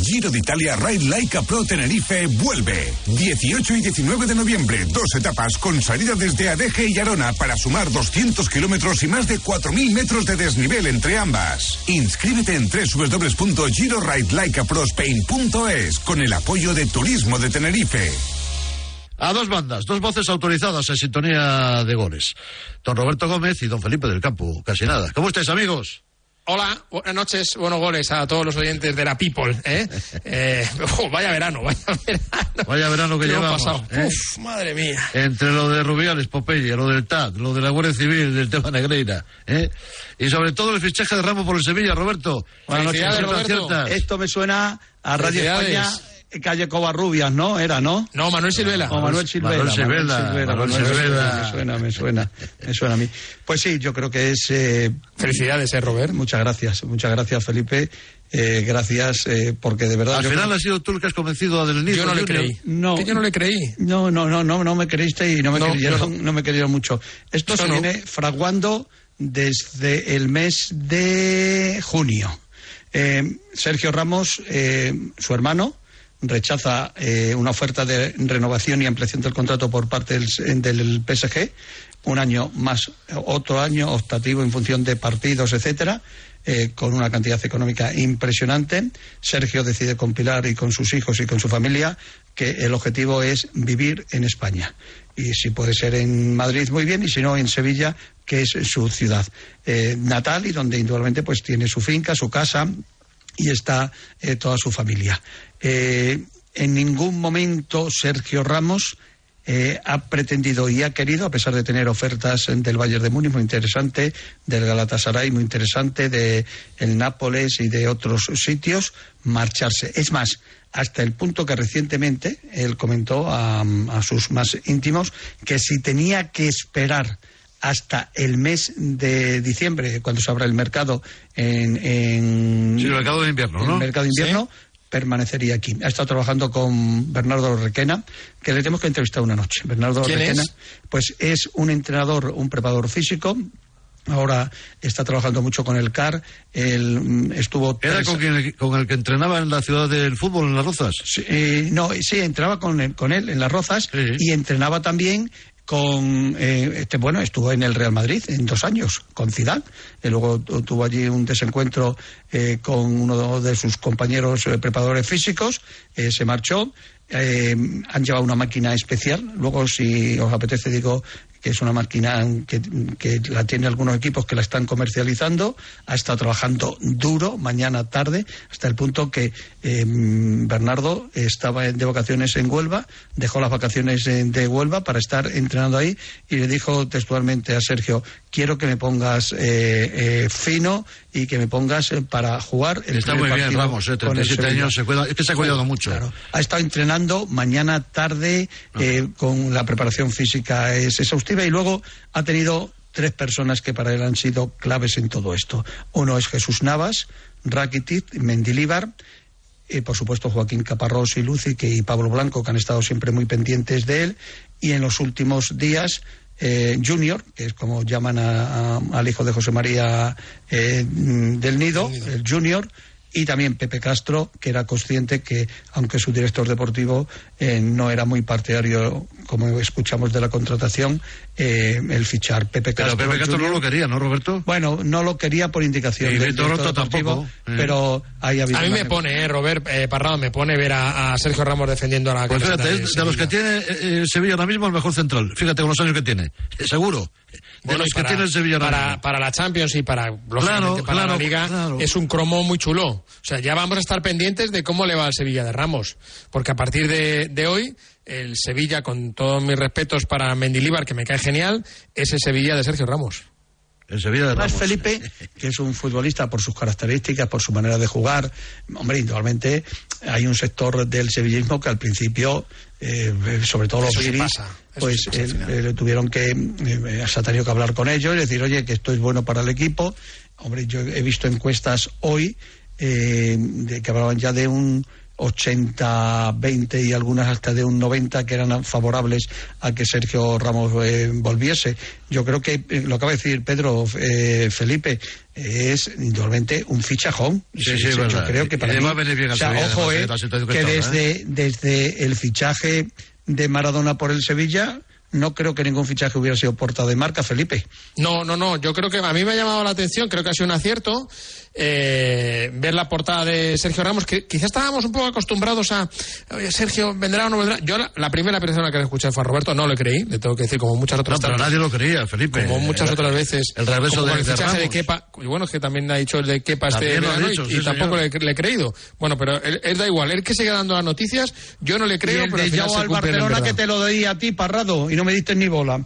Giro de Italia Ride Laika Pro Tenerife vuelve. 18 y 19 de noviembre, dos etapas con salida desde Adeje y Arona para sumar 200 kilómetros y más de 4.000 metros de desnivel entre ambas. Inscríbete en www.giroridelaikapros.spain.es con el apoyo de Turismo de Tenerife. A dos bandas, dos voces autorizadas en sintonía de goles. Don Roberto Gómez y don Felipe del Campo. Casi nada. ¿Cómo estáis, amigos? Hola, buenas noches, buenos goles a todos los oyentes de la People. ¿eh? Eh, oh, vaya verano, vaya verano. Vaya verano que ¿Qué hemos llevamos. pasado? ¿eh? Uf, madre mía. Entre lo de Rubiales, Popeye, lo del TAD, lo de la Guardia Civil, del tema Negreira, ¿eh? Y sobre todo el fichaje de Ramos por el Sevilla, Roberto. Buenas noches, ¿Ciertas, Roberto. Esto me suena a Radio. España, calle Covarrubias, ¿no? Era, ¿no? No, Manuel Silvela. Manuel Silvela. Manuel Silvela, Manuel Silvela. Me suena, me suena, me suena a mí. Pues sí, yo creo que es... eh, Felicidades, eh, Robert. Muchas gracias, muchas gracias, Felipe. Eh, gracias, eh, porque de verdad... Al final creo- has sido tú el que has convencido a Del. Yo no le creí. No. Que yo no le creí. No, no, no, no, no me creíste y no me No, creyeron, no. no. me creyeron mucho. Esto se viene fraguando desde el mes de junio. Eh, Sergio Ramos, eh, su hermano, rechaza eh, una oferta de renovación y ampliación del contrato por parte del, del PSG, un año más, otro año optativo en función de partidos, etcétera, eh, con una cantidad económica impresionante. Sergio decide con Pilar y con sus hijos y con su familia que el objetivo es vivir en España. Y si puede ser en Madrid, muy bien, y si no, en Sevilla, que es su ciudad eh, natal y donde indudablemente pues tiene su finca, su casa y está toda su familia. Eh, en ningún momento Sergio Ramos eh, ha pretendido y ha querido, a pesar de tener ofertas del Bayern de Múnich muy interesante, del Galatasaray muy interesante, de el Nápoles y de otros sitios, marcharse. Es más, hasta el punto que recientemente él comentó a, a sus más íntimos que si tenía que esperar hasta el mes de diciembre, cuando se abra el mercado en, en Sí, el mercado de invierno, el ¿no? mercado de invierno, permanecería aquí. Ha estado trabajando con Bernardo Requena, que le tenemos que entrevistar una noche. Bernardo ¿Quién Requena, es? pues es un entrenador, un preparador físico. Ahora está trabajando mucho con el CAR. Él mm, estuvo. ¿Era tres- con, quien- con el que entrenaba en la ciudad del fútbol, en Las Rozas? Sí, eh, no, sí, entraba con él, con él en las Rozas Sí. y entrenaba también con eh, este bueno estuvo en el Real Madrid en dos años con Zidane y luego tu- tuvo allí un desencuentro eh, con uno de sus compañeros eh, preparadores físicos eh, se marchó eh, han llevado una máquina especial luego si os apetece digo que es una máquina que, que la tiene algunos equipos que la están comercializando, ha estado trabajando duro mañana tarde, hasta el punto que eh, Bernardo estaba de vacaciones en Huelva, dejó las vacaciones de Huelva para estar entrenando ahí y le dijo textualmente a Sergio, quiero que me pongas eh, eh, fino y que me pongas eh, para jugar el Está muy bien, Ramos, eh, con el 37 Sevilla". años, se cuida, es que se ha cuidado mucho. Claro. Ha estado entrenando mañana tarde eh, con la preparación física es exhaustiva y luego ha tenido tres personas que para él han sido claves en todo esto. Uno es Jesús Navas, Rakitic, Mendilíbar, eh, por supuesto Joaquín Caparrós y Lucic y Pablo Blanco, que han estado siempre muy pendientes de él, y en los últimos días eh, Junior, que es como llaman a- a- al hijo de José María eh, del Nido, el Junior, y también Pepe Castro, que era consciente que, aunque su director deportivo eh, no era muy partidario, como escuchamos de la contratación, eh, el fichar Pepe Castro. Pero Pepe Castro no lo quería, ¿no, Roberto? Bueno, no lo quería por indicación Y del director Roto deportivo, tampoco, eh. pero ahí había A mí me pone, eh, Robert eh, Parrado, me pone ver a, a Sergio Ramos defendiendo a la Pues fíjate, de de los que tiene eh, Sevilla ahora mismo el mejor central. Fíjate con los años que tiene. Eh, Seguro. De Bueno, los y que para, tiene el Sevilla ahora para, mismo. para la Champions y para, Claro, para claro, la Liga claro. es un cromo muy chulo. O sea, ya vamos a estar pendientes de cómo le va al Sevilla de Ramos. Porque a partir de, de hoy, el Sevilla, con todos mis respetos para Mendilíbar, que me cae genial, es el Sevilla de Sergio Ramos. El Sevilla de Además, Ramos. Felipe, que es un futbolista por sus características, por su manera de jugar, hombre, indudablemente hay un sector del sevillismo que al principio, eh, sobre todo los sí guiris, pues sí eh, eh, le tuvieron que, eh, se ha tenido que hablar con ellos y decir, oye, que esto es bueno para el equipo. Hombre, yo he visto encuestas hoy eh, de que hablaban ya de un 80-20 y algunas hasta de un 90 que eran favorables a que Sergio Ramos eh, volviese. Yo creo que eh, lo acaba de decir Pedro eh, Felipe es indudablemente un fichajón. Sí, sí, es yo creo que para mí, o sea, ojo, eh, eh, que desde, desde el fichaje de Maradona por el Sevilla no creo que ningún fichaje hubiera sido porta de marca, Felipe. No, no, no. Yo creo que a mí me ha llamado la atención, creo que ha sido un acierto eh, ver la portada de Sergio Ramos, que quizás estábamos un poco acostumbrados a oye, Sergio vendrá o no vendrá. Yo la, la primera persona que le escuché fue a Roberto, no le creí, le tengo que decir, como muchas otras No, pero tantas- nadie lo creía, Felipe. como muchas otras veces. El regreso como de, el de fichaje de Ramos. Kepa. Y bueno, es que también ha dicho el de Kepa este También lo ha verano dicho, y, sí, y tampoco le, he creído. Bueno, pero él, él da igual, él que sigue dando las noticias, yo no le Y creo, el pero al de Barcelona que te lo di a ti, Parrado, y no me diste ni bola.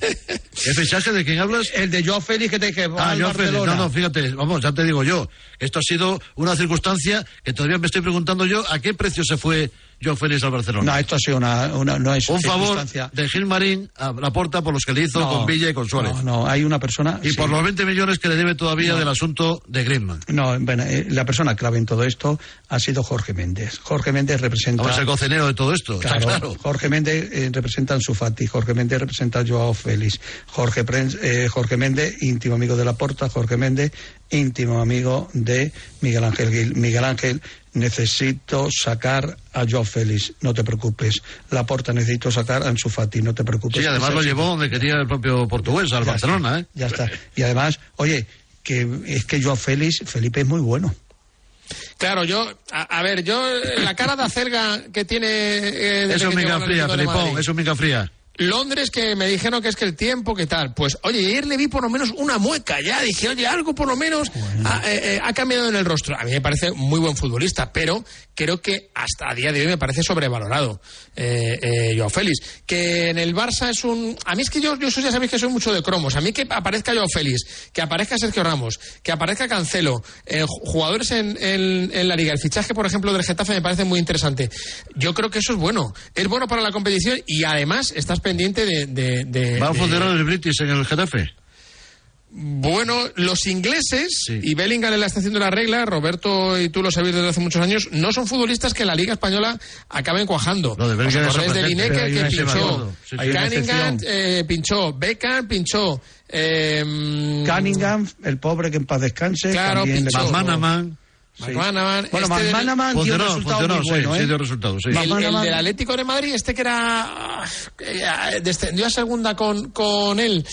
¿Qué fichaje de quién hablas? El de Joao Félix que te dije, Ah, yo, Félix. No, no, fíjate, vamos, ya te digo yo. Esto ha sido una circunstancia que todavía me estoy preguntando yo a qué precio se fue Joao Félix al Barcelona. No, esto ha sido una, una- no es Un favor de Gil Marín a la porta por los que le hizo No, con Villa y con Suárez. No, no, hay una persona. Y sí. por los 20 millones que le debe todavía del asunto de Griezmann. No, bueno, eh, la persona clave en todo esto ha sido Jorge Méndez. Jorge Méndez representa. Vamos, el cocinero de todo esto. está Claro, claro. Jorge Méndez eh, representa a Ansu Fati, Jorge Méndez representa a Joao Félix, Jorge, Pren- eh, Jorge Méndez, íntimo amigo de Laporta, Jorge Méndez, íntimo amigo de Miguel Ángel Gil. Miguel Ángel, necesito sacar a Joao Félix, no te preocupes. Laporta, necesito sacar a Ansu Fati, no te preocupes. Sí, además lo llevó donde quería el propio portugués, al Ya Barcelona, está, ¿eh? Ya está. Y además, oye, que es que Joao Félix, Felipe es muy bueno. Claro, yo, a, a ver, yo, la cara de acelga que tiene. eh, es miga al fría, Felipón, es miga fría. Londres que me dijeron que es que el tiempo, que tal. Pues, oye, ayer le vi por lo menos una mueca ya. Dije, oye, algo por lo menos ha, eh, eh, ha cambiado en el rostro. A mí me parece muy buen futbolista, pero creo que hasta a día de hoy me parece sobrevalorado. Eh, eh, Joao Félix. Que en el Barça es un. A mí es que yo, yo soy- ya sabéis que soy mucho de cromos. A mí que aparezca Joao Félix, que aparezca Sergio Ramos, que aparezca Cancelo, eh, ju- jugadores en, en- en la liga. El fichaje, por ejemplo, del Getafe me parece muy interesante. Yo creo que eso es bueno. Es bueno para la competición y además estás pendiente de. de- de- ¿Va a de- funcionar el British en el Getafe? Bueno, los ingleses, y Bellingham le está haciendo la regla, Roberto y tú lo sabéis desde hace muchos años, no son futbolistas que en la Liga Española acaben cuajando. Lo de Bellingham ¿Os es acordáis de sorprendente, Lineker que pinchó? Sí, Cunningham eh, pinchó, Beckham pinchó. Eh, Cunningham, el pobre que en paz descanse. Claro, pinchó. pasó. McManaman. Sí. McManaman, Bueno, este del- McManaman dio un Funcionó, resultado funcionó, muy sí, bueno, sí, ¿eh? dio resultados, sí. El, el del Atlético de Madrid, este que era. ah, eh, descendió a segunda con, con él.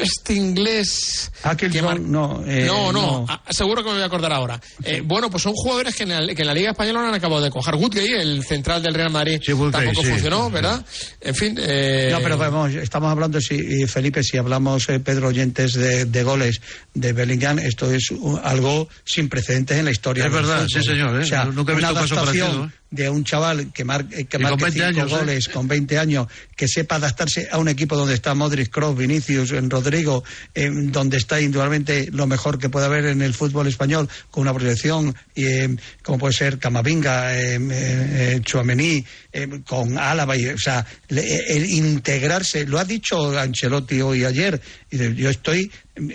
Este inglés. Que mar- no, eh, no, no, no. seguro que me voy a acordar ahora. Eh, bueno, pues son jugadores que en, la, que en la Liga Española no han acabado de coger. Woodgate, el central del Real Madrid, Woodgate, tampoco sí. funcionó, ¿verdad? En fin. eh, No, pero vamos, estamos hablando, si, Felipe, si hablamos, eh, Pedro Oyentes, de, de goles de Bellingham, esto es un- algo sin precedentes en la historia. Es verdad, sí, señor, ¿eh? O sea, Nunca he una visto caso adaptación parecido, ¿eh? De un chaval que, mar, eh, que marque 20 cinco años, ¿eh? goles con 20 años, que sepa adaptarse a un equipo donde está Modric, Kroos, Vinicius, en Rodrigo, eh, donde está indudablemente lo mejor que puede haber en el fútbol español, con una proyección eh, como puede ser Camavinga, eh, eh, con Álava, y, o sea, le- el integrarse, lo ha dicho Ancelotti hoy ayer, y yo estoy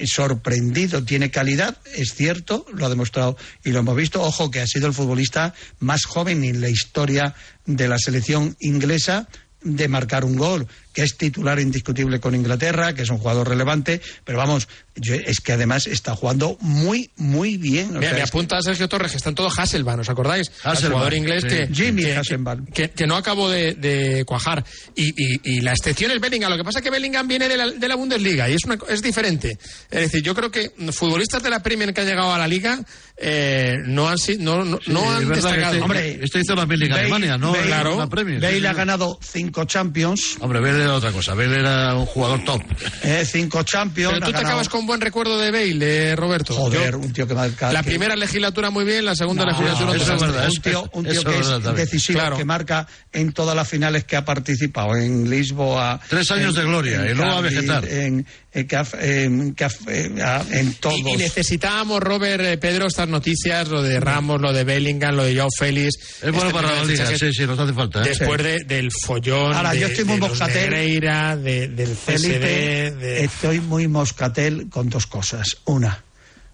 sorprendido, tiene calidad, es cierto, lo ha demostrado y lo hemos visto, ojo que ha sido el futbolista más joven en la historia de la selección inglesa de marcar un gol, que es titular indiscutible con Inglaterra, que es un jugador relevante, pero vamos, yo- es que además está jugando muy, muy bien. O Mira, sea, me apunta Sergio Torres, que están todos Hasselban, ¿os acordáis? El Hasselbank, jugador inglés sí. que, Jimmy que, que, que no acabó de, de cuajar. Y, y- y la excepción es Bellingham. Lo que pasa es que Bellingham viene de la, de la Bundesliga y es, una, es diferente. Es decir, yo creo que futbolistas de la Premier que han llegado a la Liga eh, no han, no, no, no es han destacado. este- Hombre, este hizo la Bale- Alemania, no Bale- Claro. la Premier. Bale Sí, ha sí. ganado cinco Champions, Hombre, Bale era otra cosa. Bale era un jugador top. eh, cinco Champions. Pero tú te ganado- acabas con buen recuerdo de Bale, eh, Roberto. Joder, Yo- un tío que marca. la que- primera legislatura muy bien, la segunda No, legislatura eso un es verdad, un tío, un tío que es verdad decisivo, Claro. que marca en todas las finales que ha participado, en Lisboa. Tres años en- de gloria, en y luego a Cardiff, vegetar. En, ha- en, que ha- en- a- en todos. Y, y necesitábamos, Robert, eh, Pedro, estas noticias, lo de Ramos, lo de Bellingham, lo de Joao Félix. Es bueno Este para la liga, sí, sí, nos hace falta. ¿eh? Después de- del follón, Ahora, de, yo estoy muy moscatel. Negreira, de- del CSD, de... estoy muy moscatel con dos cosas. Una,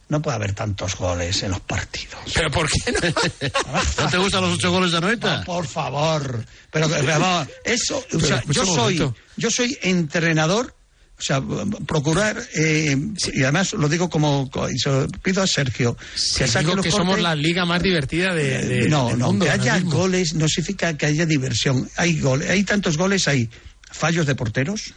no puede haber tantos goles en los partidos. ¿Pero por qué no? ¿No te gustan los ocho goles de Anoeta? No, por favor. Pero, pero, vamos, eso, o Pero sea, escucha yo soy, yo soy entrenador, o sea, procurar, eh, y además lo digo como, co- y se lo pido a Sergio, saque digo que somos la liga más divertida de, de- no, del no, mundo que haya goles no significa que haya diversión. Hay goles, hay tantos goles, hay fallos de porteros,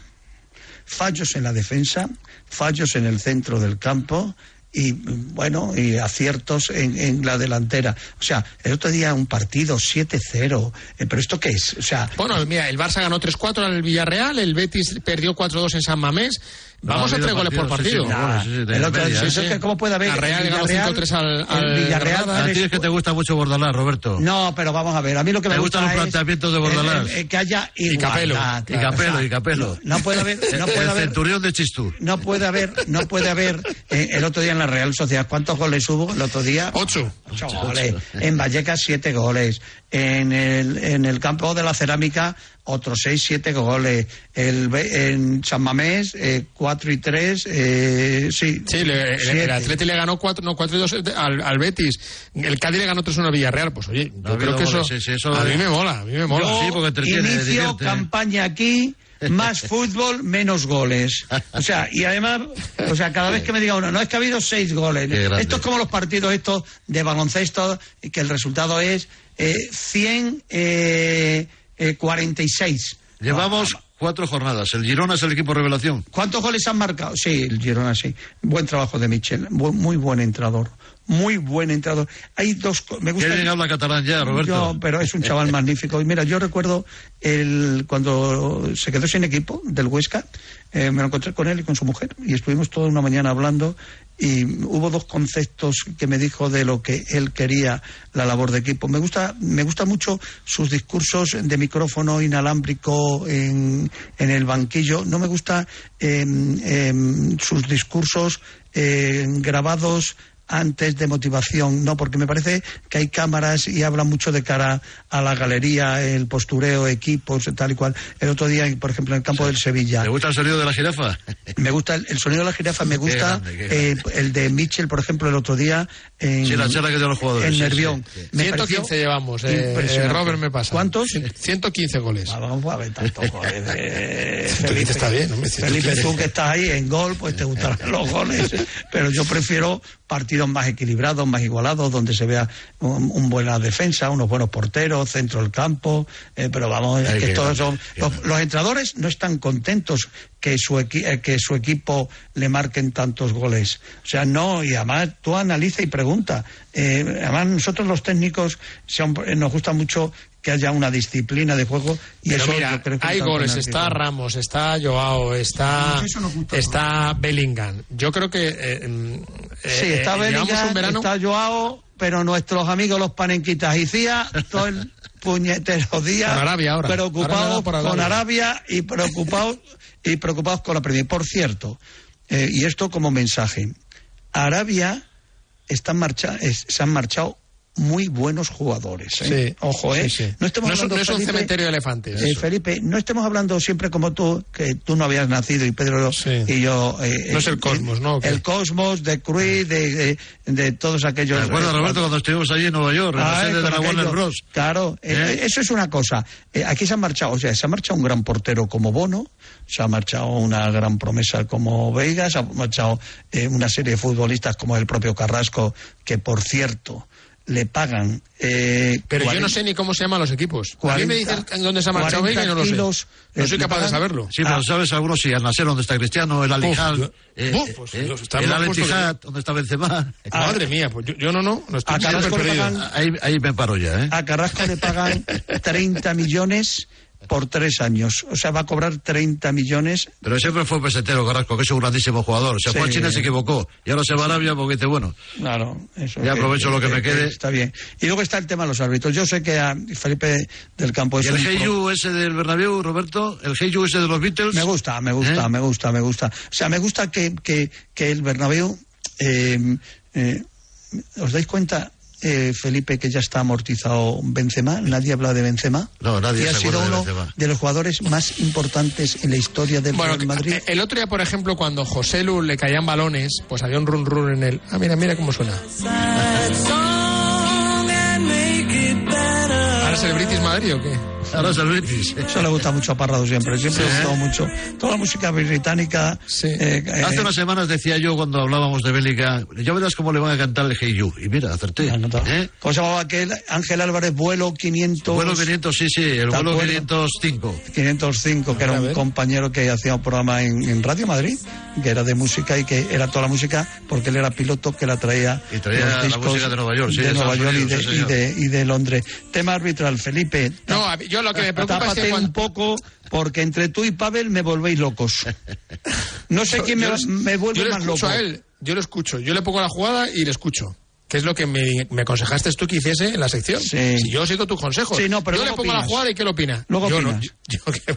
fallos en la defensa, fallos en el centro del campo y bueno, y aciertos en, en la delantera. O sea, el otro día un partido 7-0, eh, pero esto qué es? O sea, Bueno, mira, el Barça ganó 3-4 al Villarreal, el Betis perdió 4-2 en San Mamés. Vamos a tres goles por sí, partido. sí, sí, el otro- media, ¿eh? es que ¿cómo puede haber? La Real el ganó Villarreal- 5-3 al- al el Villarreal. A ti es que te gusta mucho Bordalás, Roberto. No, pero vamos a ver, a mí lo que ¿Te me gustan gusta los es planteamientos de Bordalás? el- el- el que haya Y Capello. igualdad, Y Capello, y Capello. No, no puede haber, no puede el haber centurión de Chistú. no puede haber, no puede haber eh, el otro día en la Real Sociedad, ¿cuántos goles hubo el otro día? Ocho. Ocho goles. En Vallecas siete goles. En el, en el campo de la cerámica otros seis, siete goles. El, en San Mamés eh, cuatro y tres, eh, sí. Sí, le- el, el Atleti le ganó 4 no, cuatro y 2 al, al Betis. El Cádiz le ganó 3-1 al Villarreal. Pues oye, yo creo que eso, goles, sí, sí, eso a mí me mola, a mí me mola. Yo Sí, porque entretiene, inicio divierte. campaña aquí, más fútbol, menos goles. O sea, y además, o sea, cada vez que me diga uno, no es que ha habido seis goles. Esto es como los partidos estos de baloncesto, que el resultado es eh, 100, eh, eh, 46. Llevamos cuatro jornadas. El Girona es el equipo revelación. ¿Cuántos goles han marcado? Sí, el Girona sí. Buen trabajo de Michel, Bu- muy buen entrador. Muy buen entrador. Hay dos. Me gusta. habla catalán ya, Roberto. Yo, pero es un chaval magnífico. Y mira, yo recuerdo el, cuando se quedó sin equipo del Huesca, eh, me lo encontré con él y con su mujer y estuvimos toda una mañana hablando y hubo dos conceptos que me dijo de lo que él quería la labor de equipo. Me gusta, me gusta mucho sus discursos de micrófono inalámbrico en, en el banquillo. No me gusta em, sus discursos eh, grabados antes de motivación, no, porque me parece que hay cámaras y habla mucho de cara a la galería, el postureo, equipos, tal y cual. El otro día, por ejemplo, en el campo del Sevilla. ¿Te gusta el sonido de la jirafa? Me gusta el, el sonido de la jirafa, me gusta grande, eh, el de Mitchell, por ejemplo, el otro día en, Sí, la charla que dio los jugadores, en sí, Nervión. sí, sí. Me 115 pareció llevamos, eh, eh, Robert me pasa. ¿Cuántos? 115 goles. Ah, Vamos a ver tantos goles. de- 115 está bien, hombre, Felipe, 115. tú que estás ahí en gol, pues te gustarán los goles. Pero yo prefiero partidos más equilibrados, más igualados, donde se vea un, un buena defensa, unos buenos porteros, centro del campo. eh, pero vamos, es que todos son. Los, los entrenadores no están contentos que su, equi- eh, que su equipo le marquen tantos goles. O sea, no, y además tú analiza y pregunta. Eh, además, nosotros los técnicos son- nos gusta mucho que haya una disciplina de juego y Pero eso mira, creo que hay goles, está. Ramos, está Joao, está, gusta está Bellingham. Yo creo que eh, mm, Sí, eh, está llevamos Bellingham, un verano está Joao, pero nuestros amigos los panenquitas y Cía, todo el puñetero día Con Arabia ahora. Preocupados Arabia. con Arabia y preocupados y preocupados con la Premier. Por cierto, eh, y esto como mensaje, Arabia están marcha, es- se han marchado muy buenos jugadores. ¿eh? Sí, Ojo, ¿eh? sí, sí. No, estemos No es- hablando, no es un Felipe, cementerio de elefantes. eh. Felipe, no estemos hablando siempre como tú, que tú no habías nacido y Pedro y yo. eh, No es el cosmos, ¿no? El cosmos, de Cruz, de, de, de todos aquellos. ¿Te acuerdas, eh, Roberto, cuando estuvimos allí en Nueva York, en la Ah, sede de la. Warner Bros? Claro, eso es una cosa. Aquí se han marchado, o sea, se ha marchado un gran portero como Bono, se ha marchado una gran promesa como Veiga, se ha marchado una serie de futbolistas como el propio Carrasco, que por cierto le pagan. Eh, Pero yo 40 no sé ni cómo se llaman los equipos. a mí 40 me dicen en dónde se ha marchado 40 y no lo sé. kilos, No soy capaz de saberlo. Sí, pero sabes algunos sí, al Nasser donde está Cristiano, el Alijal, eh, pues, eh, el más Al puesto que donde está Benzema. Madre mía, pues yo, yo no, no, no estoy A Carrasco le perdido. pagan- Ahí, ahí me paro ya, ¿eh? A Carrasco le pagan 30 millones por tres años. O sea, va a cobrar 30 millones. Pero siempre fue pesetero Carrasco, que es un grandísimo jugador. Se fue Sí. a China se equivocó. Y ahora se va a Arabia porque dice, bueno, Claro, eso. Ya aprovecho lo que me quede. Está bien. Y luego está el tema de los árbitros. Yo sé que a Felipe del Campo es ¿Y el un Hey pro- You ese del Bernabéu, Roberto? ¿El Hey You ese de los Beatles? Me gusta, me gusta, ¿Eh? me gusta, me gusta. O sea, me gusta que, que, que el Bernabéu... eh, eh, ¿Os dais cuenta, eh, Felipe, que ya está amortizado Benzema? Nadie habla de Benzema. No, nadie y ha se sido de uno Benzema. de los jugadores más importantes en la historia del Bueno, Real Madrid. eh, el otro día, por ejemplo, cuando José Lu le caían balones, pues había un run run en el. Ah, mira, mira cómo suena. ¿Ahora es el British Madrid o qué? Ahora es el Betis. Eso le gusta mucho a Parrado siempre. Siempre le ha gustado mucho. Toda la música británica. eh, eh, Hace unas semanas decía yo cuando hablábamos de Bélica, ya verás cómo le van a cantar el Hey You. Y mira, acerté. ¿Eh? ¿Cómo se llamaba aquel? Ángel Álvarez, vuelo 500. Vuelo 500, sí, sí, el ¿Te vuelo acuerdas? 505. 505, que era un compañero que hacía un programa en, en Radio Madrid, que era de música y que era toda la música, porque él era piloto que la traía, Y traía la música de Nueva York, sí, de Nueva York y de, sí, y, de, y de Londres. Tema arbitral, Felipe. No, mí- yo lo que me preocupa es tápate que cuando- un poco, porque entre tú y Pavel me volvéis locos. No sé quién me, Yo les- me vuelve yo le más loco. a él, yo lo escucho, yo le pongo la jugada y le escucho. Que es lo que me, me aconsejaste tú que hiciese en la sección. Si yo sigo tus consejos. Sí, no, pero yo le pongo la opinas. jugada y ¿qué le opina? Luego yo no, opinas. yo- yo que-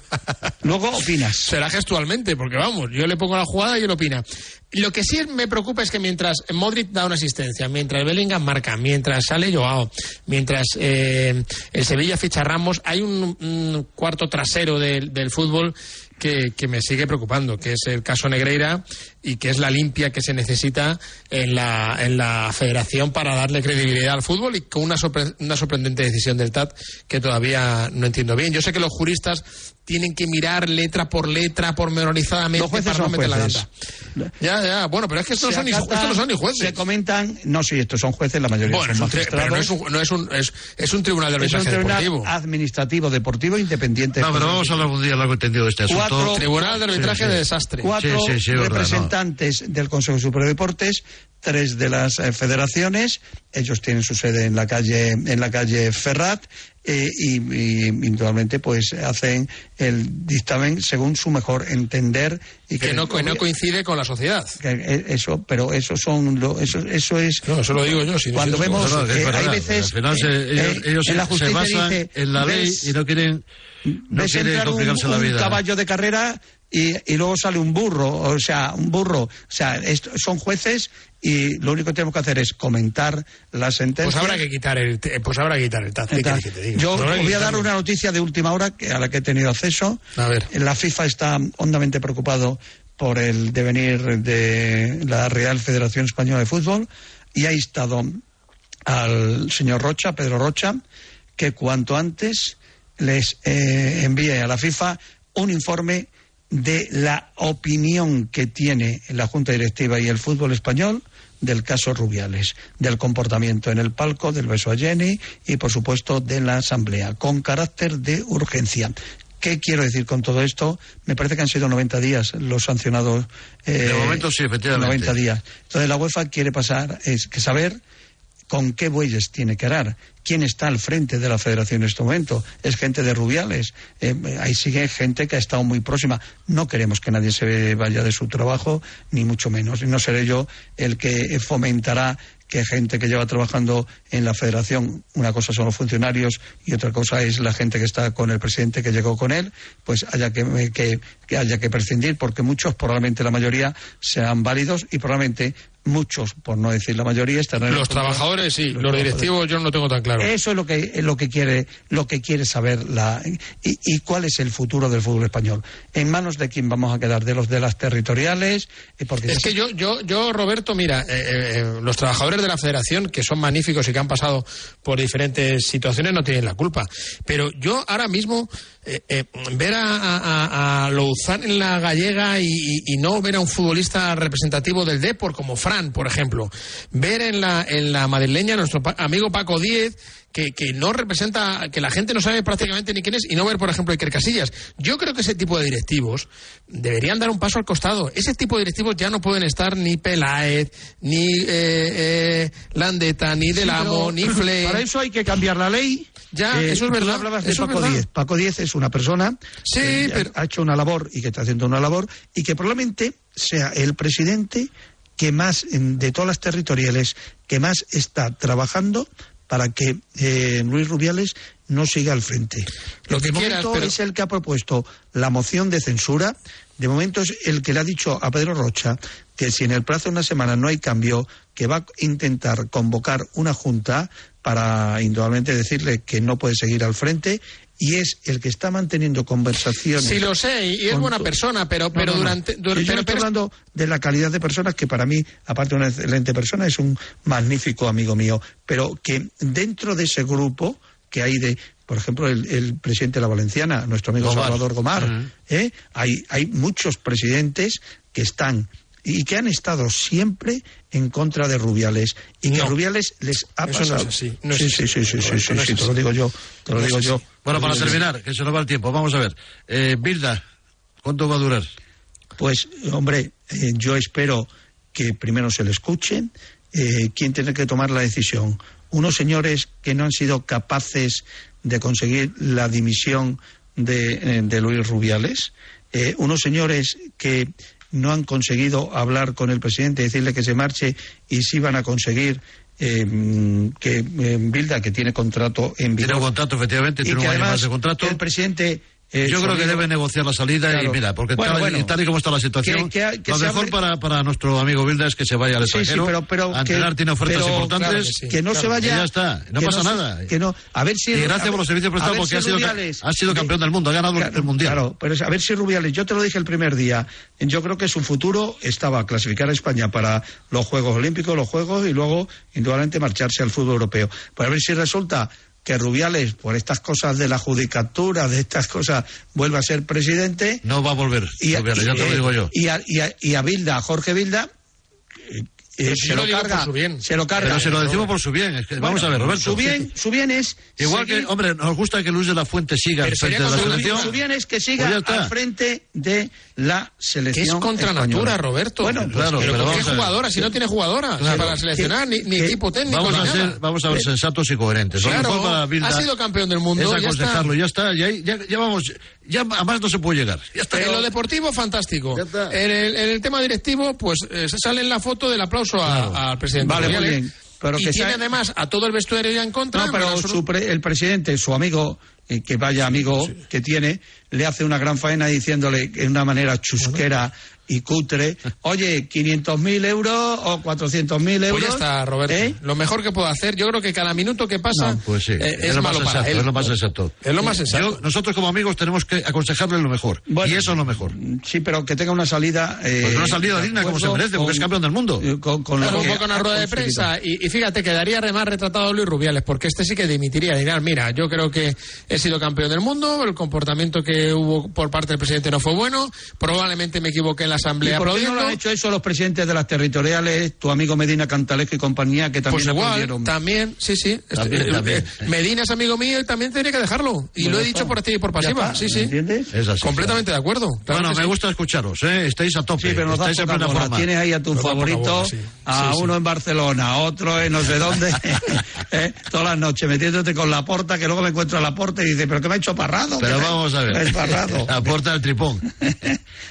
Luego opinas. Será gestualmente, porque vamos, yo le pongo la jugada y él opina. Lo que sí me preocupa es que mientras Modric da una asistencia, mientras Bellingham marca, mientras sale Joao, mientras eh, el Sevilla ficha a Ramos, hay un, un cuarto trasero del fútbol que, me sigue preocupando, que es el caso Negreira y que es la limpia que se necesita en la, en la federación para darle credibilidad al fútbol y con una, una sorprendente decisión del TAT que todavía no entiendo bien. Yo sé que los juristas tienen que mirar letra por letra, pormenorizadamente, Los jueces para no son meter la jueces. gamba. Ya, ya, bueno, pero es que estos, Se son ni, acata- estos no son ni jueces. Se comentan, no, sí, estos son jueces, la mayoría Bueno, es son un, tri- pero magistrados. no es un, no es un, es, es un tribunal de Es un arbitraje tribunal deportivo. administrativo deportivo independiente. No, pero vamos a hablar un día largo y tendido de este asunto. Cuatro- Tribunal de arbitraje Sí, sí. de desastre. Cuatro Sí, sí, sí, es verdad, representantes del Consejo Superior de Deportes, tres de las eh, federaciones, ellos tienen su sede en la calle, en la calle Ferrat, eh, y, y indudablemente pues hacen el dictamen según su mejor entender y que no, que no coincide con la sociedad. que, eh, eso pero eso son lo, eso eso es No, eso lo digo yo. si cuando vemos No, que eh, hay veces Al final se- ellos, eh, ellos en la se- basan dice, en la ley ves- y no quieren, no quieren entrar un, complicarse la un vida. caballo de carrera y, y luego sale un burro, o sea, un burro. O sea, esto- son jueces y lo único que tenemos que hacer es comentar la sentencia. Pues habrá que quitar el, pues habrá que quitar el. Yo os voy a dar una noticia de última hora que, a la que he tenido acceso. A ver. La FIFA está hondamente preocupado por el devenir de la Real Federación Española de Fútbol y ha instado al señor Rocha, Pedro Rocha, que cuanto antes les eh, envíe a la FIFA un informe de la opinión que tiene la Junta Directiva y el fútbol español del caso Rubiales, del comportamiento en el palco, del beso a Jenny y, por supuesto, de la Asamblea, con carácter de urgencia. ¿Qué quiero decir con todo esto? Me parece que han sido 90 días los sancionados. eh, De momento sí, efectivamente. 90 días. Entonces la UEFA quiere pasar, es que saber con qué bueyes tiene que arar. ¿Quién está al frente de la federación en este momento? Es gente de Rubiales. Eh, ahí sigue gente que ha estado muy próxima. No queremos que nadie se vaya de su trabajo, ni mucho menos. Y no seré yo el que fomentará que gente que lleva trabajando en la federación, una cosa son los funcionarios y otra cosa es la gente que está con el presidente que llegó con él, pues haya que, que- que haya que prescindir, porque muchos, probablemente la mayoría, sean válidos y probablemente muchos, por no decir la mayoría, están en Los trabajadores sí, los, directivos yo no lo tengo tan claro. Eso es lo que lo que quiere lo que quiere saber la y, cuál es el futuro del fútbol español. ¿En manos de quién vamos a quedar? ¿De los de las territoriales? Porque es que yo yo yo Roberto, mira, eh, eh, los trabajadores de la Federación que son magníficos y que han pasado por diferentes situaciones no tienen la culpa, pero yo ahora mismo eh, eh, ver a, a, en la gallega y, y, no ver a un futbolista representativo del Depor como Fran, por ejemplo, ver en la, en la madrileña a nuestro amigo Paco Díez que, que, no representa, que la gente no sabe prácticamente ni quién es, y no ver, por ejemplo, Iker Casillas. Yo creo que ese tipo de directivos deberían dar un paso al costado. Ese tipo de directivos ya no pueden estar ni Peláez, ni eh, eh, Landeta, ni Delamo, ni Fley. Para eso hay que cambiar la ley ya, eh, eso es verdad. hablabas de Paco Díez. Paco Díez es una persona que ha hecho una labor y que está haciendo una labor y que probablemente sea el presidente que más, de todas las territoriales, que más está trabajando para que eh, Luis Rubiales no siga al frente. Lo que momento es el que ha propuesto la moción de censura. De momento es el que le ha dicho a Pedro Rocha que si en el plazo de una semana no hay cambio, que va a intentar convocar una junta para indudablemente decirle que no puede seguir al frente y es el que está manteniendo conversaciones. Sí, lo sé, y es buena persona, pero, pero durante. yo estoy hablando de la calidad de personas que para mí, aparte de una excelente persona, es un magnífico amigo mío, pero que dentro de ese grupo que hay de. Por ejemplo, el, presidente de la Valenciana, nuestro amigo Salvador Gomar, ¿eh? hay, hay muchos presidentes que están y que han estado siempre en contra de Rubiales y que Rubiales les ha pasado. sí, sí, sí, sí, sí, sí, te lo digo yo, te lo digo yo. Bueno, para terminar, que se nos va el tiempo, vamos a ver. Eh, Bilda, ¿cuánto va a durar? Pues, hombre, eh, yo espero que primero se le escuchen. Eh, ¿Quién tiene que tomar la decisión? Unos señores que no han sido capaces de conseguir la dimisión de, eh, de Luis Rubiales. Eh, unos señores que no han conseguido hablar con el presidente, decirle que se marche y sí van a conseguir eh, que eh, Bilda, que tiene contrato en vigor. Tiene contrato, efectivamente, tiene un año más de contrato. El presidente eh, Yo creo que debe negociar la salida y mira, porque tal, y como está la situación, lo mejor para, para nuestro amigo Bilda es que se vaya al extranjero. Sí, pero, pero tiene ofertas importantes. que, no se vaya. ya está, no pasa nada. Que no, a ver si. Y gracias por los servicios prestados porque ha, sido, ha sido campeón del mundo, ha ganado el mundial. Claro, pero a ver si Rubiales, yo te lo dije el primer día, yo creo que su futuro estaba clasificar a España para los Juegos Olímpicos, los Juegos y luego, indudablemente, marcharse al fútbol europeo. Pues a ver si resulta que Rubiales, por estas cosas de la judicatura, de estas cosas, vuelva a ser presidente. No va a volver, y ya te lo digo yo. Y a, y a, y a Bilda, a Jorge Bilda, eh, se, lo, carga, se lo carga. Pero se lo decimos por su bien. vamos a ver, Roberto. Su bien, su bien es. Igual que, hombre, nos gusta que Luis de la Fuente siga al frente de la selección. Su bien es que siga pues al frente de la selección. es contra natura, Roberto. Bueno, pues claro, pero, ¿qué jugadora? Si no tiene jugadora para seleccionar, ni, equipo técnico. Vamos a, ser, vamos a ver sensatos y coherentes. Claro, ha sido campeón del mundo. Es aconsejarlo, ya está. Ya, ya, ya vamos ya a más no se puede llegar. en lo deportivo, fantástico. En el, tema directivo, pues eh, sale en la foto del aplauso al presidente. Vale, muy bien. Pero y tiene además a todo el vestuario ya en contra. No, pero el presidente, su amigo, eh, que vaya amigo que tiene, le hace una gran faena diciéndole de una manera chusquera y cutre, oye, 500.000 euros o 400.000 euros. Pues ya está, Roberto. ¿Eh? Lo mejor que puedo hacer, yo creo que cada minuto que pasa pues eh, es, lo malo para él. Es lo más exacto. Es lo más exacto. nosotros como amigos tenemos que aconsejarle lo mejor. y eso es lo mejor. Sí, pero que tenga una salida... Eh, pues una salida digna como se merece, porque es campeón del mundo. Con, con, con una rueda de prensa. Y, fíjate, quedaría más retratado Luis Rubiales, porque este sí que dimitiría. Dirá, mira, yo creo que he sido campeón del mundo, el comportamiento que hubo por parte del presidente no fue bueno, probablemente me equivoqué en la asamblea han hecho eso los presidentes de las territoriales, tu amigo Medina Cantalejo y compañía, que también pues igual, también, sí, sí. Este, eh, Medina es amigo mío y también tiene que dejarlo. Y lo he dicho por activa y por pasiva. Sí, sí. ¿Entiendes? Completamente de acuerdo. bueno, me gusta escucharos, ¿eh? Estáis a tope. Sí, pero estáis en plena forma. Tienes ahí a tu favorito, a uno en Barcelona, a otro en no sé dónde, ¿eh? todas las noches metiéndote con la porta, que luego me encuentro a la porta y dice, ¿pero qué me ha hecho Parrado? Pero vamos a ver. Parrado. La puerta del tripón.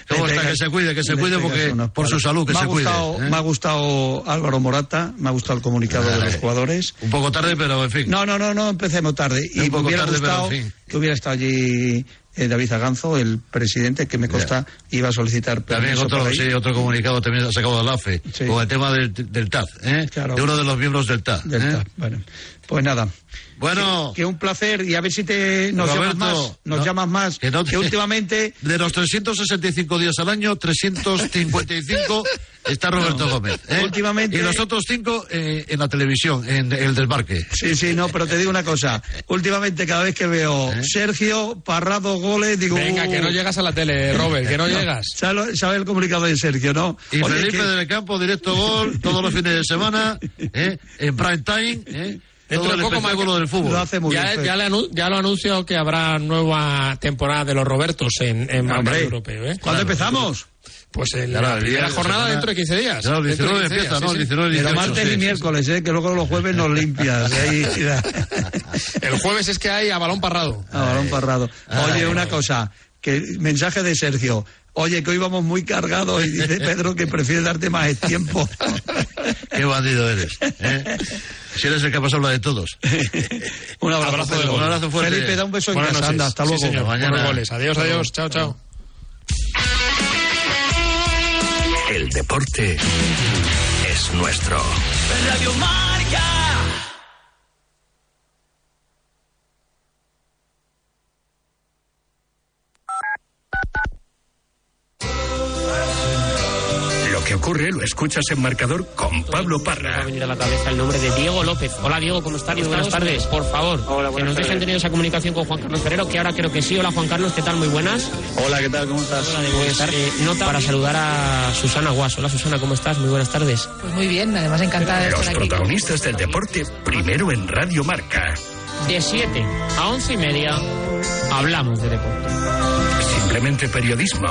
¿Cómo está? Que se cuide, que se cuide porque por su salud, que me se ha gustado. ¿eh? Me ha gustado Álvaro Morata, me ha gustado el comunicado de los jugadores. Un poco tarde, pero en fin. No, no, no, no empecemos tarde. y me hubiera gustado, que hubiera estado allí eh, David Zaganzo, el presidente, que me consta iba a solicitar También otro, sí, otro comunicado también ha sacado de la AFE, con el tema del, del TAD, ¿eh? de uno de los miembros del TAD. Del ¿eh? TAD, bueno. Pues nada. Bueno. Que, que un placer y a ver si te nos Roberto, llamas más. Nos no, llamas más. que no que te- últimamente. De los 365 días al año, 355 está Roberto Gómez. ¿eh? Últimamente- Y los otros cinco eh, en la televisión, en el desmarque. Sí, sí, no, pero te digo una cosa. Últimamente, cada vez que veo Sergio Parrado goles, digo. Venga, uh, que no llegas a la tele, Robert, que no llegas. ¿Sabe sabe el comunicado de Sergio, no? Y Oye, Felipe que- del Campo, directo gol, todos los fines de semana, ¿eh? en prime time, ¿eh? Dentro de poco más del fútbol. ya, ya, le anu- ya lo anuncio que habrá nueva temporada de los Robertos en, en Hombre, Europeo. ¿eh? ¿Cuándo empezamos? Pues en la primera jornada semana- dentro de 15 días. Claro, el Dentro de 19 15 empieza, días, ¿no? sí, El sí. 19 y Pero 18, martes sí, y sí. miércoles, ¿eh? que luego los jueves nos limpias. ¿eh? El jueves es que hay a balón parrado. A balón parrado. Oye, Ay. una cosa, que mensaje de Sergio. Oye, que hoy vamos muy cargados y dice Pedro que prefiere darte más tiempo. Qué bandido eres. ¿eh? Si eres el que más habla de todos. Un abrazo, Abrazo, Pedro. un abrazo fuerte. Felipe, da un beso en Buenas casa. noches. Anda, hasta Sí, luego. señor. Mañana. Buenos goles. Adiós, adiós. Chao, chao. El deporte es nuestro. Radio Marca. Ocurre lo escuchas en marcador con Pablo Parra. venir a la cabeza el nombre de Diego López. Hola Diego, ¿cómo estás? Muy buenas tardes. Por favor, que nos dejen tener esa comunicación con Juan Carlos Ferrero, que ahora creo que sí. Hola Juan Carlos, ¿qué tal? Muy buenas. Hola, ¿qué tal? ¿Cómo estás? Hola, de buenas tardes. nota para saludar a Susana Guas. Hola Susana, ¿cómo estás? Muy buenas tardes. Pues muy bien, además encantada de Los estar aquí. protagonistas del deporte primero en Radio Marca. De 7 a 11 y media hablamos de deporte. Simplemente periodismo.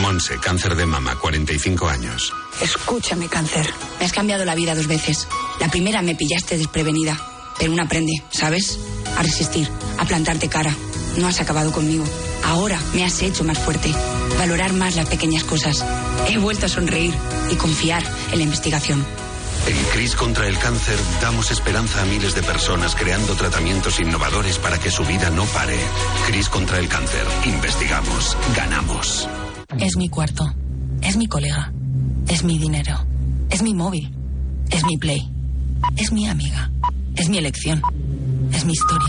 Monse, cáncer de mama, 45 años. Escúchame, cáncer. Me has cambiado la vida dos veces. La primera me pillaste desprevenida, pero uno aprende, ¿sabes? A resistir, a plantarte cara. No has acabado conmigo. Ahora me has hecho más fuerte. Valorar más las pequeñas cosas. He vuelto a sonreír y confiar en la investigación. En CRIS contra el cáncer damos esperanza a miles de personas creando tratamientos innovadores para que su vida no pare. CRIS contra el cáncer. Investigamos. Ganamos. Es mi cuarto. Es mi colega. Es mi dinero. Es mi móvil. Es mi play. Es mi amiga. Es mi elección. Es mi historia.